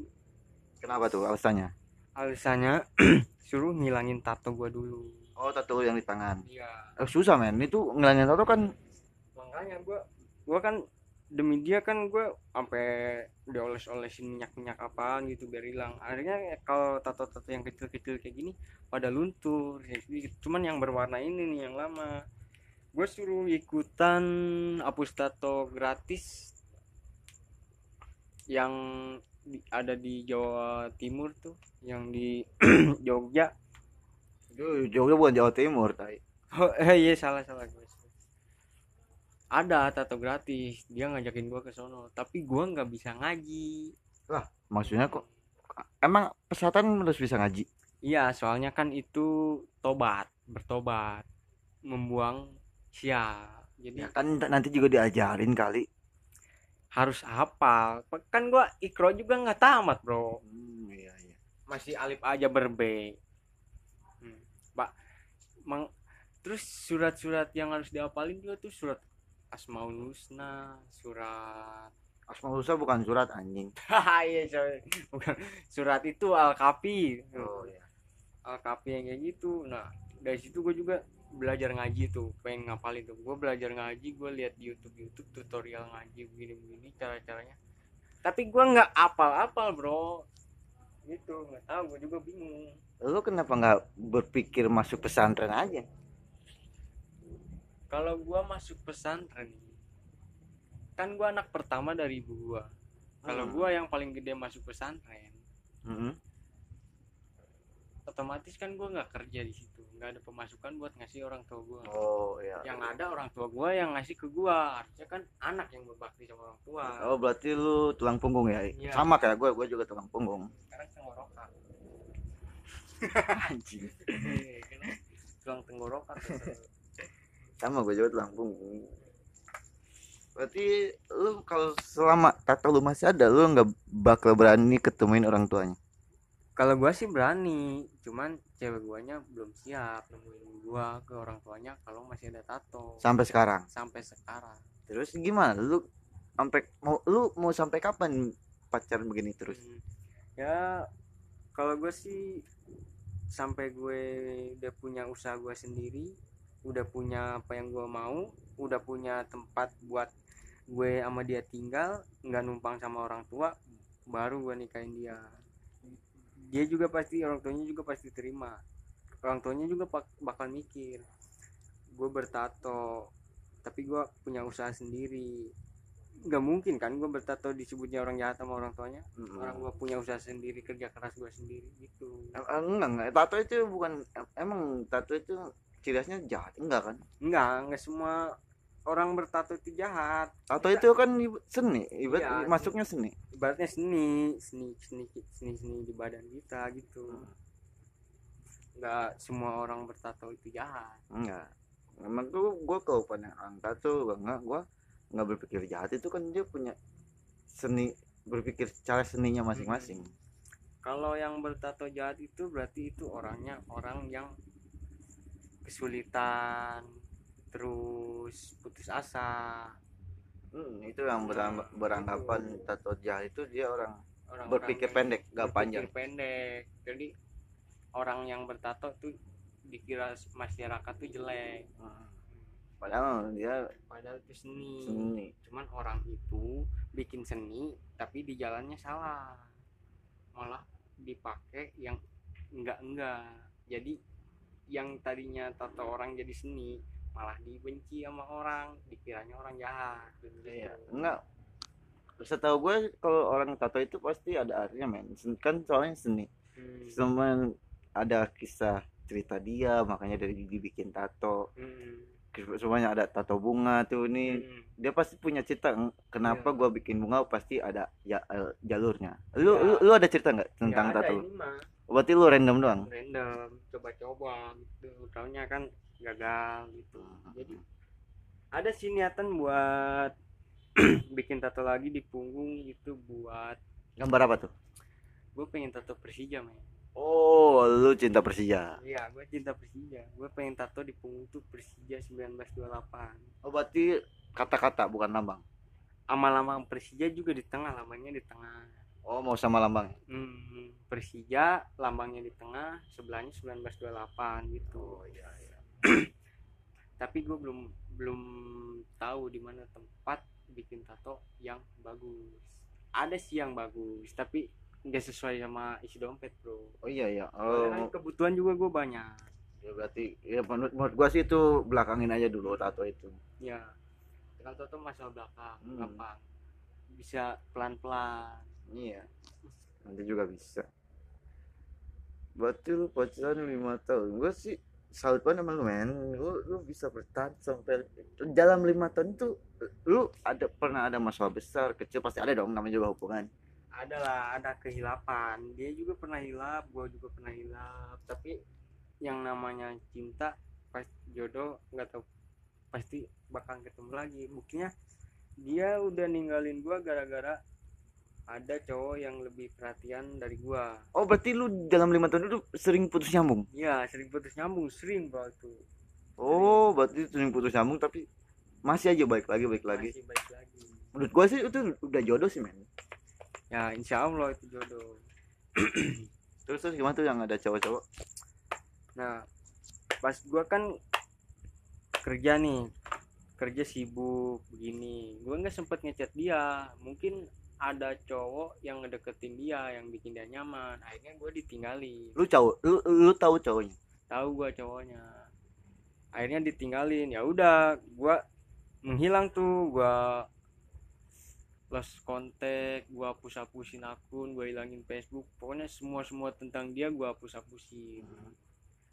Kenapa tuh alasannya? alasannya (clears throat) suruh ngilangin tato gua dulu Oh, tato yang di tangan. iya Eh, susah men, itu ngilangin tato kan makanya gua gua kan demi dia kan gue sampai dioles-olesin minyak-minyak apaan gitu biar hilang akhirnya ya kalau tato-tato yang kecil-kecil kayak gini pada luntur sedikit cuman yang berwarna ini nih yang lama gue suruh ikutan hapus tato gratis yang di- ada di Jawa Timur tuh yang di (clears throat) Jogja Jogja bukan Jawa Timur, tai. Oh eh, iya salah salah gue. Ada tato gratis, dia ngajakin gua ke sono, tapi gua nggak bisa ngaji. Maksudnya kok emang pesatan harus bisa ngaji? Iya, soalnya kan itu tobat, bertobat, membuang sial. Jadi Ya kan nanti juga diajarin kali. harus hafal. Kan gua ikro juga nggak tamat, Bro. Hmm, iya iya. Masih alif aja berbe. Hmm. Pak, mang terus surat-surat yang harus dihafalin juga tuh surat asmaul husna surat Asmaul Husna bukan surat anjing. (laughs) Iya sorry. bukan. Surat itu al kafi iya. Al kafi yang kayak gitu. Nah dari situ gue juga belajar ngaji tuh. Pengen ngapalin tuh. Gue belajar ngaji gue lihat di YouTube YouTube tutorial ngaji begini begini cara caranya tapi gue nggak apal apal bro. Gitu nggak tahu. Gue juga bingung. Lu kenapa nggak berpikir masuk pesantren aja kalau gue masuk pesantren kan gue anak pertama dari ibu gue kalau Hmm. gue yang paling gede masuk pesantren Mm-mm. otomatis kan gue nggak kerja di situ. Nggak ada pemasukan buat ngasih orang tua gue oh iya. Yang ada orang tua gue yang ngasih ke gue harusnya kan anak yang berbakti sama orang tua. Oh berarti lu tulang punggung ya? Iya. sama kayak gue gue juga tulang punggung. Sekarang tenggorokan. (laughs) Anjing. Iya, kan? tulang tenggorokan (laughs) sama gue juga tulang punggung berarti lu kalau selama tato lu masih ada lu nggak bakal berani ketemuin orang tuanya? Kalau gue sih berani cuman cewek guanya belum siap nemuin gue ke orang tuanya kalau masih ada tato. Sampai sekarang? Sampai sekarang. Terus gimana? Lu sampai mau lu mau sampai kapan pacaran begini terus? Hmm. ya kalau gue sih sampai gue udah punya usaha gue sendiri udah punya apa yang gue mau udah punya tempat buat gue sama dia tinggal nggak numpang sama orang tua baru gue nikahin dia. Dia juga pasti orang tuanya juga pasti terima. Orang tuanya juga bak- bakal mikir gue bertato tapi gue punya usaha sendiri. Nggak mungkin kan gue bertato disebutnya orang jahat sama orang tuanya? Mm-mm. orang gua punya usaha sendiri kerja keras gua sendiri gitu. Enggak enggak. Tato itu bukan em- emang tato itu ciri khasnya jahat? Enggak kan? Enggak enggak semua orang bertato itu jahat. Tato itu kan seni. Ibarat Iya, masuknya seni. Ibaratnya seni seni seni seni seni di badan kita gitu. Enggak semua orang bertato itu jahat. Enggak. Emang tuh gue kalau pandang orang tato gua enggak. Gue nggak berpikir jahat. Itu kan dia punya seni berpikir cara seninya masing-masing. Kalau yang bertato jahat itu berarti itu orangnya orang yang kesulitan terus putus asa. Hmm, itu yang berang- beranggapan tato jahat itu dia orang orang berpikir pendek gak panjang. pendek. Jadi orang yang bertato tuh dikira masyarakat tuh jelek. Hmm. padahal dia padahal itu seni. seni. Cuman orang itu bikin seni tapi di jalannya salah. Malah dipakai yang enggak enggak jadi yang tadinya tato orang jadi seni malah dibenci sama orang dikiranya orang jahat gitu. Iya, enggak. Setahu gue kalau orang tato itu pasti ada artinya men. Kan soalnya seni. Hmm. Cuman ada kisah cerita dia makanya dari dibikin tato. Hmm. Semuanya ada tato bunga tuh ini. Hmm. Dia pasti punya cerita kenapa Iya. gua bikin bunga pasti ada ya, jalurnya. Lu, Iya. lu lu ada cerita nggak tentang Nggak ada tato? ini mah Berarti lu random doang. random coba-coba gitu taunya kan gagal gitu jadi ada sih niatan buat (clears throat) bikin tato lagi di punggung itu buat Gambar apa tuh? gue pengen tato Persija men Oh, lu cinta Persija. iya gue cinta Persija gue pengen tato di punggung tuh Persija 1928 Oh, berarti kata-kata bukan lambang. sama lambang Persija juga di tengah lambangnya di tengah Oh, mau sama lambang. hmm, Persija lambangnya di tengah sebelahnya 1928 gitu iya iya. (clears throat) tapi gue belum belum tahu di mana tempat bikin tato yang bagus ada sih yang bagus tapi nggak sesuai sama isi dompet bro Oh iya iya. Oh, kebutuhan juga gue banyak ya berarti ya menurut, menurut gua sih itu belakangin aja dulu tato itu. ya tato masalah belakang Hmm. gampang bisa pelan pelan Iya. Nanti juga bisa. Berarti lu pacaran lima tahun. Gua sih salut banget sama lu men. Lu, lu bisa bertahan sampai dalam lima tahun itu lu ada pernah ada masalah besar kecil pasti ada dong namanya juga hubungan. ada lah ada kehilapan dia juga pernah hilap gue juga pernah hilap tapi yang namanya cinta pas jodoh nggak tahu pasti bakal ketemu lagi buktinya dia udah ninggalin gua gara-gara ada cowok yang lebih perhatian dari gua. Oh berarti lu dalam lima tahun itu sering putus nyambung. Iya sering putus nyambung sering bro itu. Oh berarti sering putus nyambung tapi masih aja baik lagi baik lagi. Masih baik lagi. Menurut gua sih itu udah jodoh sih men. Ya insya Allah itu jodoh. (clears throat) Terus terus gimana tuh yang ada cowok-cowok? Nah pas gua kan kerja nih. Kerja sibuk begini. Gua nggak sempet ngechat dia. Mungkin ada cowok yang ngedeketin dia yang bikin dia nyaman akhirnya gue ditinggalin. Lu cowok lu lu tahu cowoknya? Tahu gua cowoknya. Akhirnya ditinggalin ya udah gua menghilang tuh gua lost kontak gua hapus hapusin akun gua hilangin Facebook. Pokoknya semua semua tentang dia gua hapus hapusin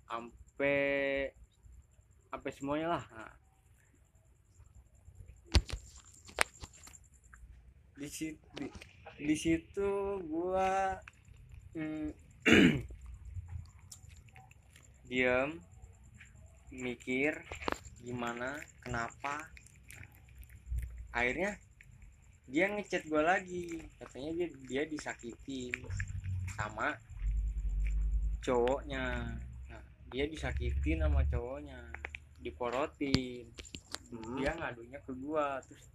sampai sampai semuanya lah. Nah. Di situ di, di situ gua mm, (clears throat) diam mikir gimana kenapa. Akhirnya dia ngechat gue lagi. Katanya dia dia disakitin sama cowoknya. Nah, dia disakitin sama cowoknya diporotin. Hmm. dia ngadunya ke gua terus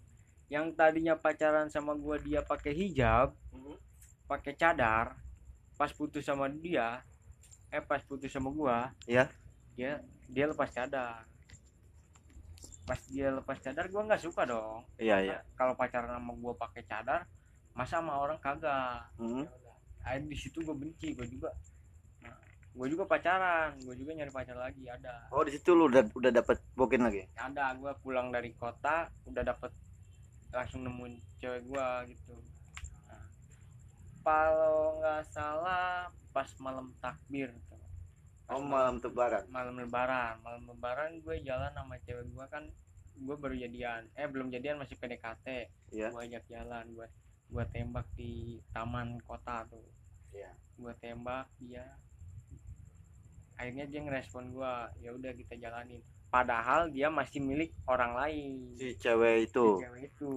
yang tadinya pacaran sama gua dia pakai hijab pakai cadar pas putus sama dia eh pas putus sama gua Iya. dia dia lepas cadar. Pas dia lepas cadar gua nggak suka dong. Iya iya. Kalau pacaran sama gua pakai cadar masa sama orang kagak? Hmm. akhirnya di situ gue benci gue juga. Nah, gue juga pacaran gue juga nyari pacar lagi ada. Oh di situ lu udah udah dapat bokin lagi? Ada gue pulang dari kota udah dapet langsung nemuin cewek gue gitu. Nah, kalau nggak salah pas malam takbir tuh. Pas oh malam tebaran malam lebaran. Malam lebaran gue jalan sama cewek gue kan gue baru jadian. Eh belum jadian masih PDKT Iya. gue ajak jalan gue gue tembak di taman kota tuh. Iya. gue tembak dia akhirnya dia ngerespon gue ya udah kita jalanin padahal dia masih milik orang lain. Si cewek itu. Si cewek itu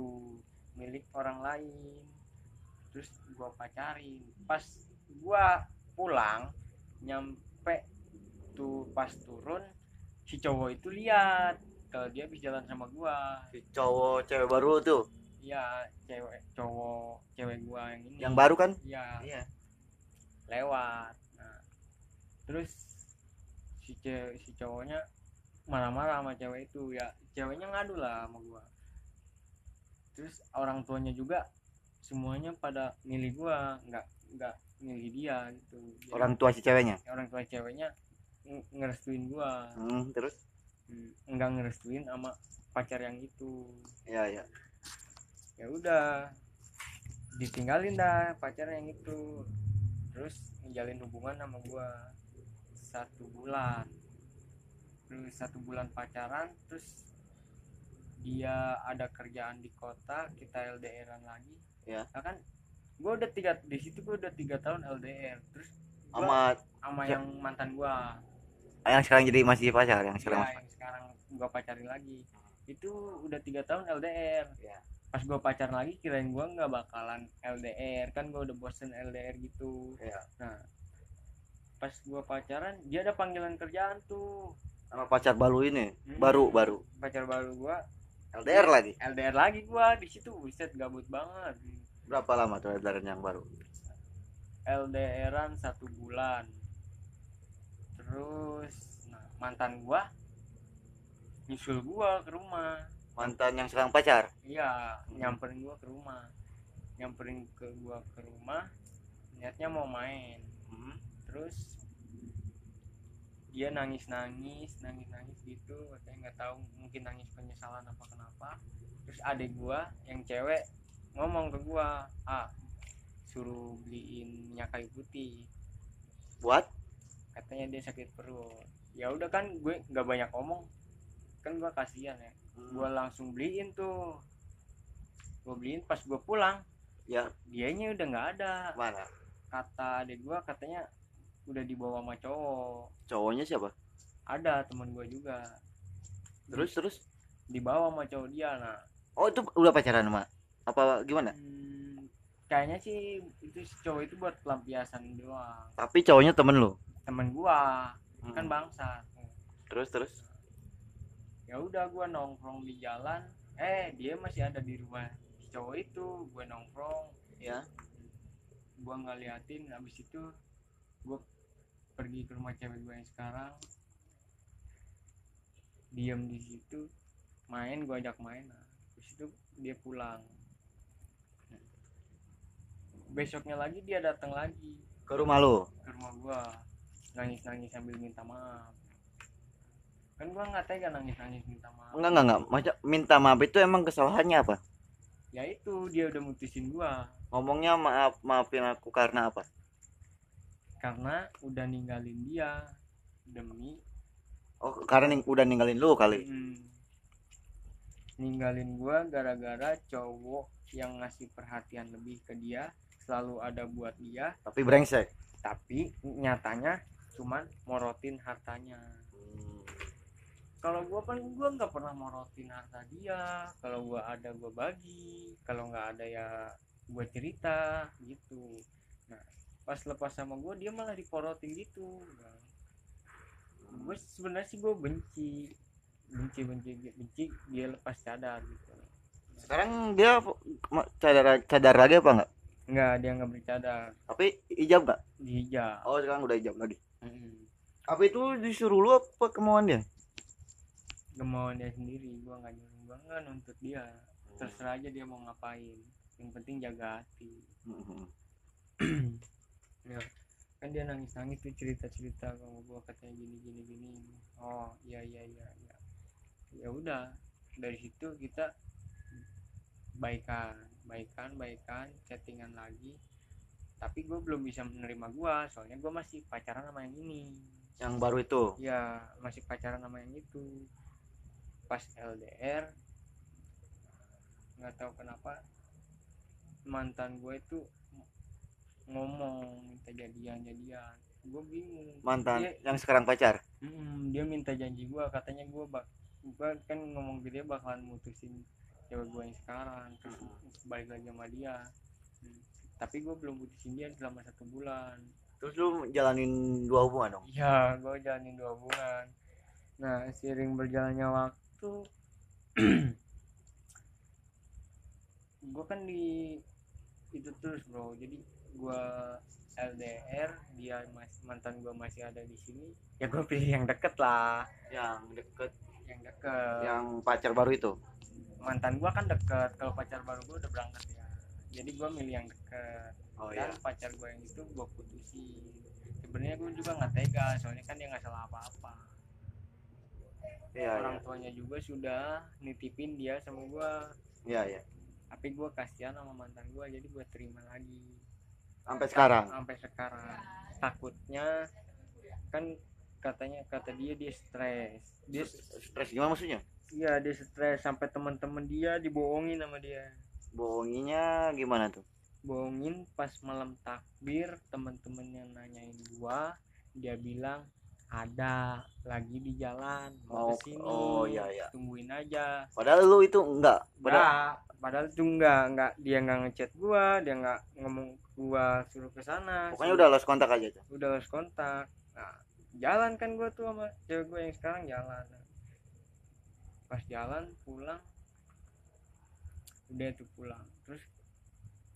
milik orang lain. Terus gua pacarin. Pas gua pulang nyampe tuh pas turun si cowok itu lihat kalau dia habis jalan sama gua. Si cowok cewek baru tuh? Iya cewek cowok cewek gua yang ini. Yang baru kan? Iya. Iya. Lewat. Nah, terus si cewek si cowoknya marah-marah sama cewek itu. Ya ceweknya ngadu lah sama gua. Terus orang tuanya juga semuanya pada milih gua nggak nggak milih dia gitu. Jadi, orang tua si ceweknya? Orang tua ceweknya ng- ngerestuin gua. Hmm, terus? Hmm, nggak ngerestuin sama pacar yang itu. Iya iya. Ya udah ditinggalin dah pacar yang itu. Terus menjalin hubungan sama gua satu bulan terus satu bulan pacaran terus dia ada kerjaan di kota kita LDRan lagi Ya. Nah kan gua udah tiga di situ gua udah tiga tahun LDR terus sama sama Ya. yang mantan gua yang sekarang jadi masih pacar yang ya, sekarang yang sekarang gua pacarin lagi itu udah tiga tahun LDR Ya. pas gua pacaran lagi kirain gua nggak bakalan LDR kan gua udah bosen LDR gitu Ya. nah pas gua pacaran dia ada panggilan kerjaan tuh sama pacar baru ini. Hmm. baru baru. Pacar baru gua. LDR lagi? LDR lagi gua di situ. Buset gabut banget. Berapa lama tuh LDR yang baru? LDRan satu bulan. Terus nah, mantan gua nyusul gua ke rumah. Mantan yang sekarang pacar? Iya nyamperin gua ke rumah. Nyamperin ke gua ke rumah niatnya mau main. Hmm. terus dia nangis nangis nangis nangis gitu saya nggak tahu mungkin nangis penyesalan apa kenapa. Terus adik gua yang cewek ngomong ke gua ah suruh beliin minyak kayu putih. Buat katanya dia sakit perut. Ya udah kan gue nggak banyak ngomong. Kan gua kasihan ya. Gua langsung beliin tuh. Gua beliin pas gua pulang. Ya. Dianya udah nggak ada. Mana? Kata adik gua katanya udah dibawa sama cowok. Cowoknya siapa? Ada temen gua juga. Terus terus? Dibawa sama cowok dia nah oh itu udah pacaran sama apa gimana? Hmm, kayaknya sih itu si cowok itu buat pelampiasan doang. Tapi cowoknya temen lu? Temen gua. Hmm. kan bangsa. Terus terus? Ya udah gua nongkrong di jalan. Eh dia masih ada di rumah si cowok itu. Gua nongkrong. Ya gua nggak liatin habis itu gua pergi ke rumah cewek gua yang sekarang. Diam di situ main gua ajak main. Nah, habis itu dia pulang. Besoknya lagi dia datang lagi. Ke rumah lu? Ke rumah gua. Nangis nangis sambil minta maaf. Kan gua nggak tega nangis nangis minta maaf. Enggak enggak enggak. Macam minta maaf itu emang kesalahannya apa? Ya itu dia udah mutusin gua. Ngomongnya maaf maafin aku karena apa karena udah ninggalin dia demi oh karena ning- udah ninggalin lu kali? Hmm. ninggalin gua gara-gara cowok yang ngasih perhatian lebih ke dia selalu ada buat dia. Tapi brengsek? Tapi nyatanya cuman morotin hartanya. Kalau gua kan gua nggak pernah morotin harta dia. Kalau gua ada gua bagi. Kalau nggak ada ya gua cerita gitu. Nah pas lepas sama gua dia malah diporotin gitu. Gue sebenarnya sih gue benci benci benci benci dia lepas cadar gitu. Sekarang dia cadar cadar lagi apa enggak? Nggak dia nggak bercadar tapi ijab enggak? Dihijab oh sekarang udah ijab lagi. Mm. apa itu disuruh lu apa kemauan dia? Kemauan dia sendiri gua nggak nyuruh gua nggak nuntut dia. Terserah aja dia mau ngapain. Yang penting jaga hati. Mhm. (clears throat) ya. Kan dia nangis nangis tuh cerita cerita kalau gua katanya gini gini gini. Oh iya iya iya iya. Ya udah dari situ kita baikan baikan baikan chattingan lagi. Tapi gue belum bisa menerima gua soalnya gua masih pacaran sama yang ini. Yang baru itu? Ya masih pacaran sama yang itu. Pas LDR nggak tahu kenapa mantan gue itu ngomong minta jadian jadian gue bingung. Mantan dia, yang sekarang pacar? Mm, dia minta janji gue katanya gue bak gue kan ngomong ke dia bakalan mutusin cewek gue yang sekarang terus balik lagi sama dia. Hmm, tapi gue belum putusin dia selama satu bulan. Terus lu jalanin dua hubungan dong? Iya, gue jalanin dua bulan. Nah, seiring berjalannya waktu, (clears throat) gue kan di itu terus bro. Jadi gue LDR, dia mas, mantan gue masih ada di sini. Ya gue pilih yang deket lah, yang deket yang deket. yang pacar baru itu Mantan gue kan deket. Kalau pacar baru gue udah berangkat ya. Jadi gue milih yang deket. oh dan pacar gue yang itu gue putusin sebenarnya gue juga nggak tega soalnya kan dia nggak salah apa-apa iya orang tuanya juga sudah nitipin dia sama gue iya iya tapi gue kasihan sama mantan gue jadi gue terima lagi sampai sekarang. sampai sekarang. Takutnya kan katanya kata dia dia stres. Dia stres gimana maksudnya? Iya dia stres. Sampai teman-teman dia dibohongin sama dia. Bohonginya gimana tuh? Bohongin pas malam takbir teman-teman yang nanyain gua dia bilang ada lagi di jalan mau Mau- ke sini oh, iya, iya. tungguin aja. Padahal lu itu enggak? Padahal padahal padahal itu enggak. Enggak. Dia enggak ngechat gua dia enggak ngomong gua suruh ke sana pokoknya udah lost kontak aja tuh. Udah lost kontak. Nah jalan kan gua tuh sama cewek gua yang sekarang jalan. Pas jalan pulang. Udah tuh pulang. Terus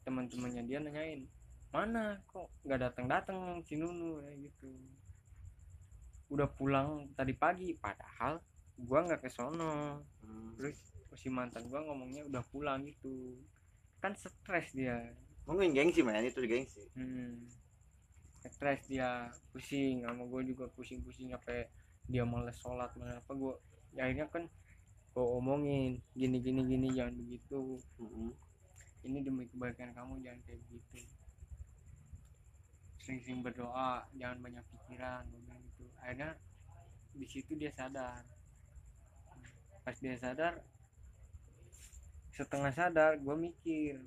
teman-temannya dia nanyain mana? Kok nggak datang datang si Nunu? Ya gitu. Udah pulang tadi pagi padahal gua nggak ke sono. Terus si mantan gua ngomongnya udah pulang gitu. Kan stres dia mungkin gengsi men. Itu gengsi. Hmm. stres dia. Pusing. Sama gue juga pusing-pusing sampai dia males sholat malah apa. Gue ya akhirnya kan gue omongin gini gini gini jangan begitu. Mhm. ini demi kebaikan kamu jangan kayak begitu sering-sering berdoa jangan banyak pikiran bilang gitu. Akhirnya di situ dia sadar. Pas dia sadar setengah sadar gue mikir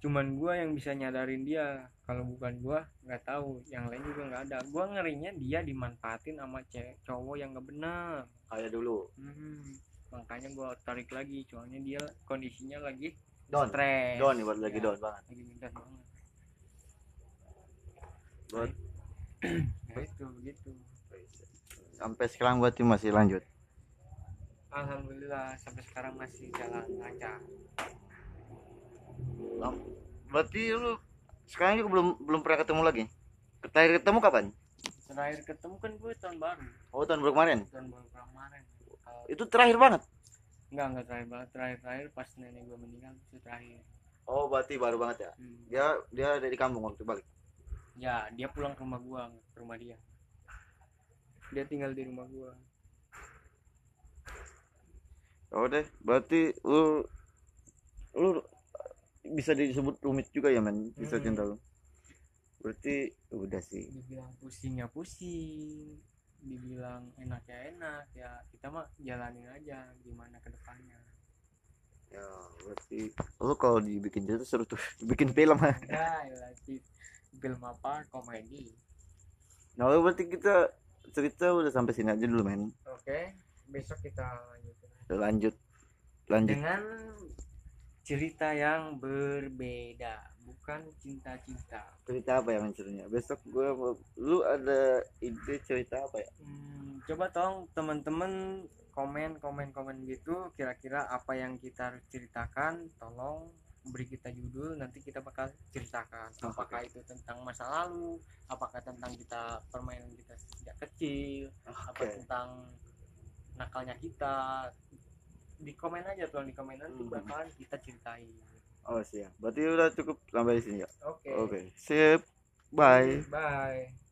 cuman gue yang bisa nyadarin dia. Kalau bukan gue nggak tahu. Yang lain juga nggak ada. Gue ngerinya dia dimanfaatin sama cewek cowok yang nggak benar kayak dulu. Hmm, makanya gue tarik lagi. Soalnya dia kondisinya lagi don stres. Don nih lagi Ya. don banget. lagi ngedon banget Buat- (clears throat) ya itu gitu sampai sekarang berarti masih lanjut? Alhamdulillah sampai sekarang masih jalan lancar berarti lu sekarang juga belum belum pernah ketemu lagi? Terakhir ketemu kapan? Terakhir ketemu kan gue tahun baru. Oh tahun baru kemarin? Tahun baru kemarin. Kalau- itu terakhir banget? Enggak enggak terakhir banget. Terakhir terakhir pas nenek gue meninggal itu terakhir. Oh berarti baru banget ya? Hmm. dia dia ada di kampung waktu balik? Ya dia pulang ke rumah gua ke rumah dia. Dia tinggal di rumah gua. Oh deh berarti lu lu bisa disebut rumit juga ya men bisa Hmm. cinta lu. Berarti udah sih. Dibilang pusingnya pusing. Dibilang enak ya enak ya kita mah jalanin aja gimana ke depannya. Ya berarti lu kalau dibikin cerita seru tuh (laughs) bikin film. Ya Cip. film apa? Komedi. Nah lu berarti kita cerita udah sampai sini aja dulu men. Oke besok kita lanjutin. Udah lanjut. Lanjut. Dengan cerita yang berbeda bukan cinta-cinta. Cerita apa yang ceritanya besok gue mau lu ada ide cerita apa ya? Hmm, coba tolong teman-teman komen komen komen gitu kira-kira apa yang kita harus ceritakan tolong beri kita judul nanti kita bakal ceritakan. Oh, apakah itu tentang masa lalu apakah tentang kita permainan kita sejak kecil apa Oke. tentang nakalnya kita di komen aja tolong di komen nanti Hmm. bakalan kita ceritain oh siap. Berarti udah cukup sampai di sini ya? Oke. Oke sip. Bye. Bye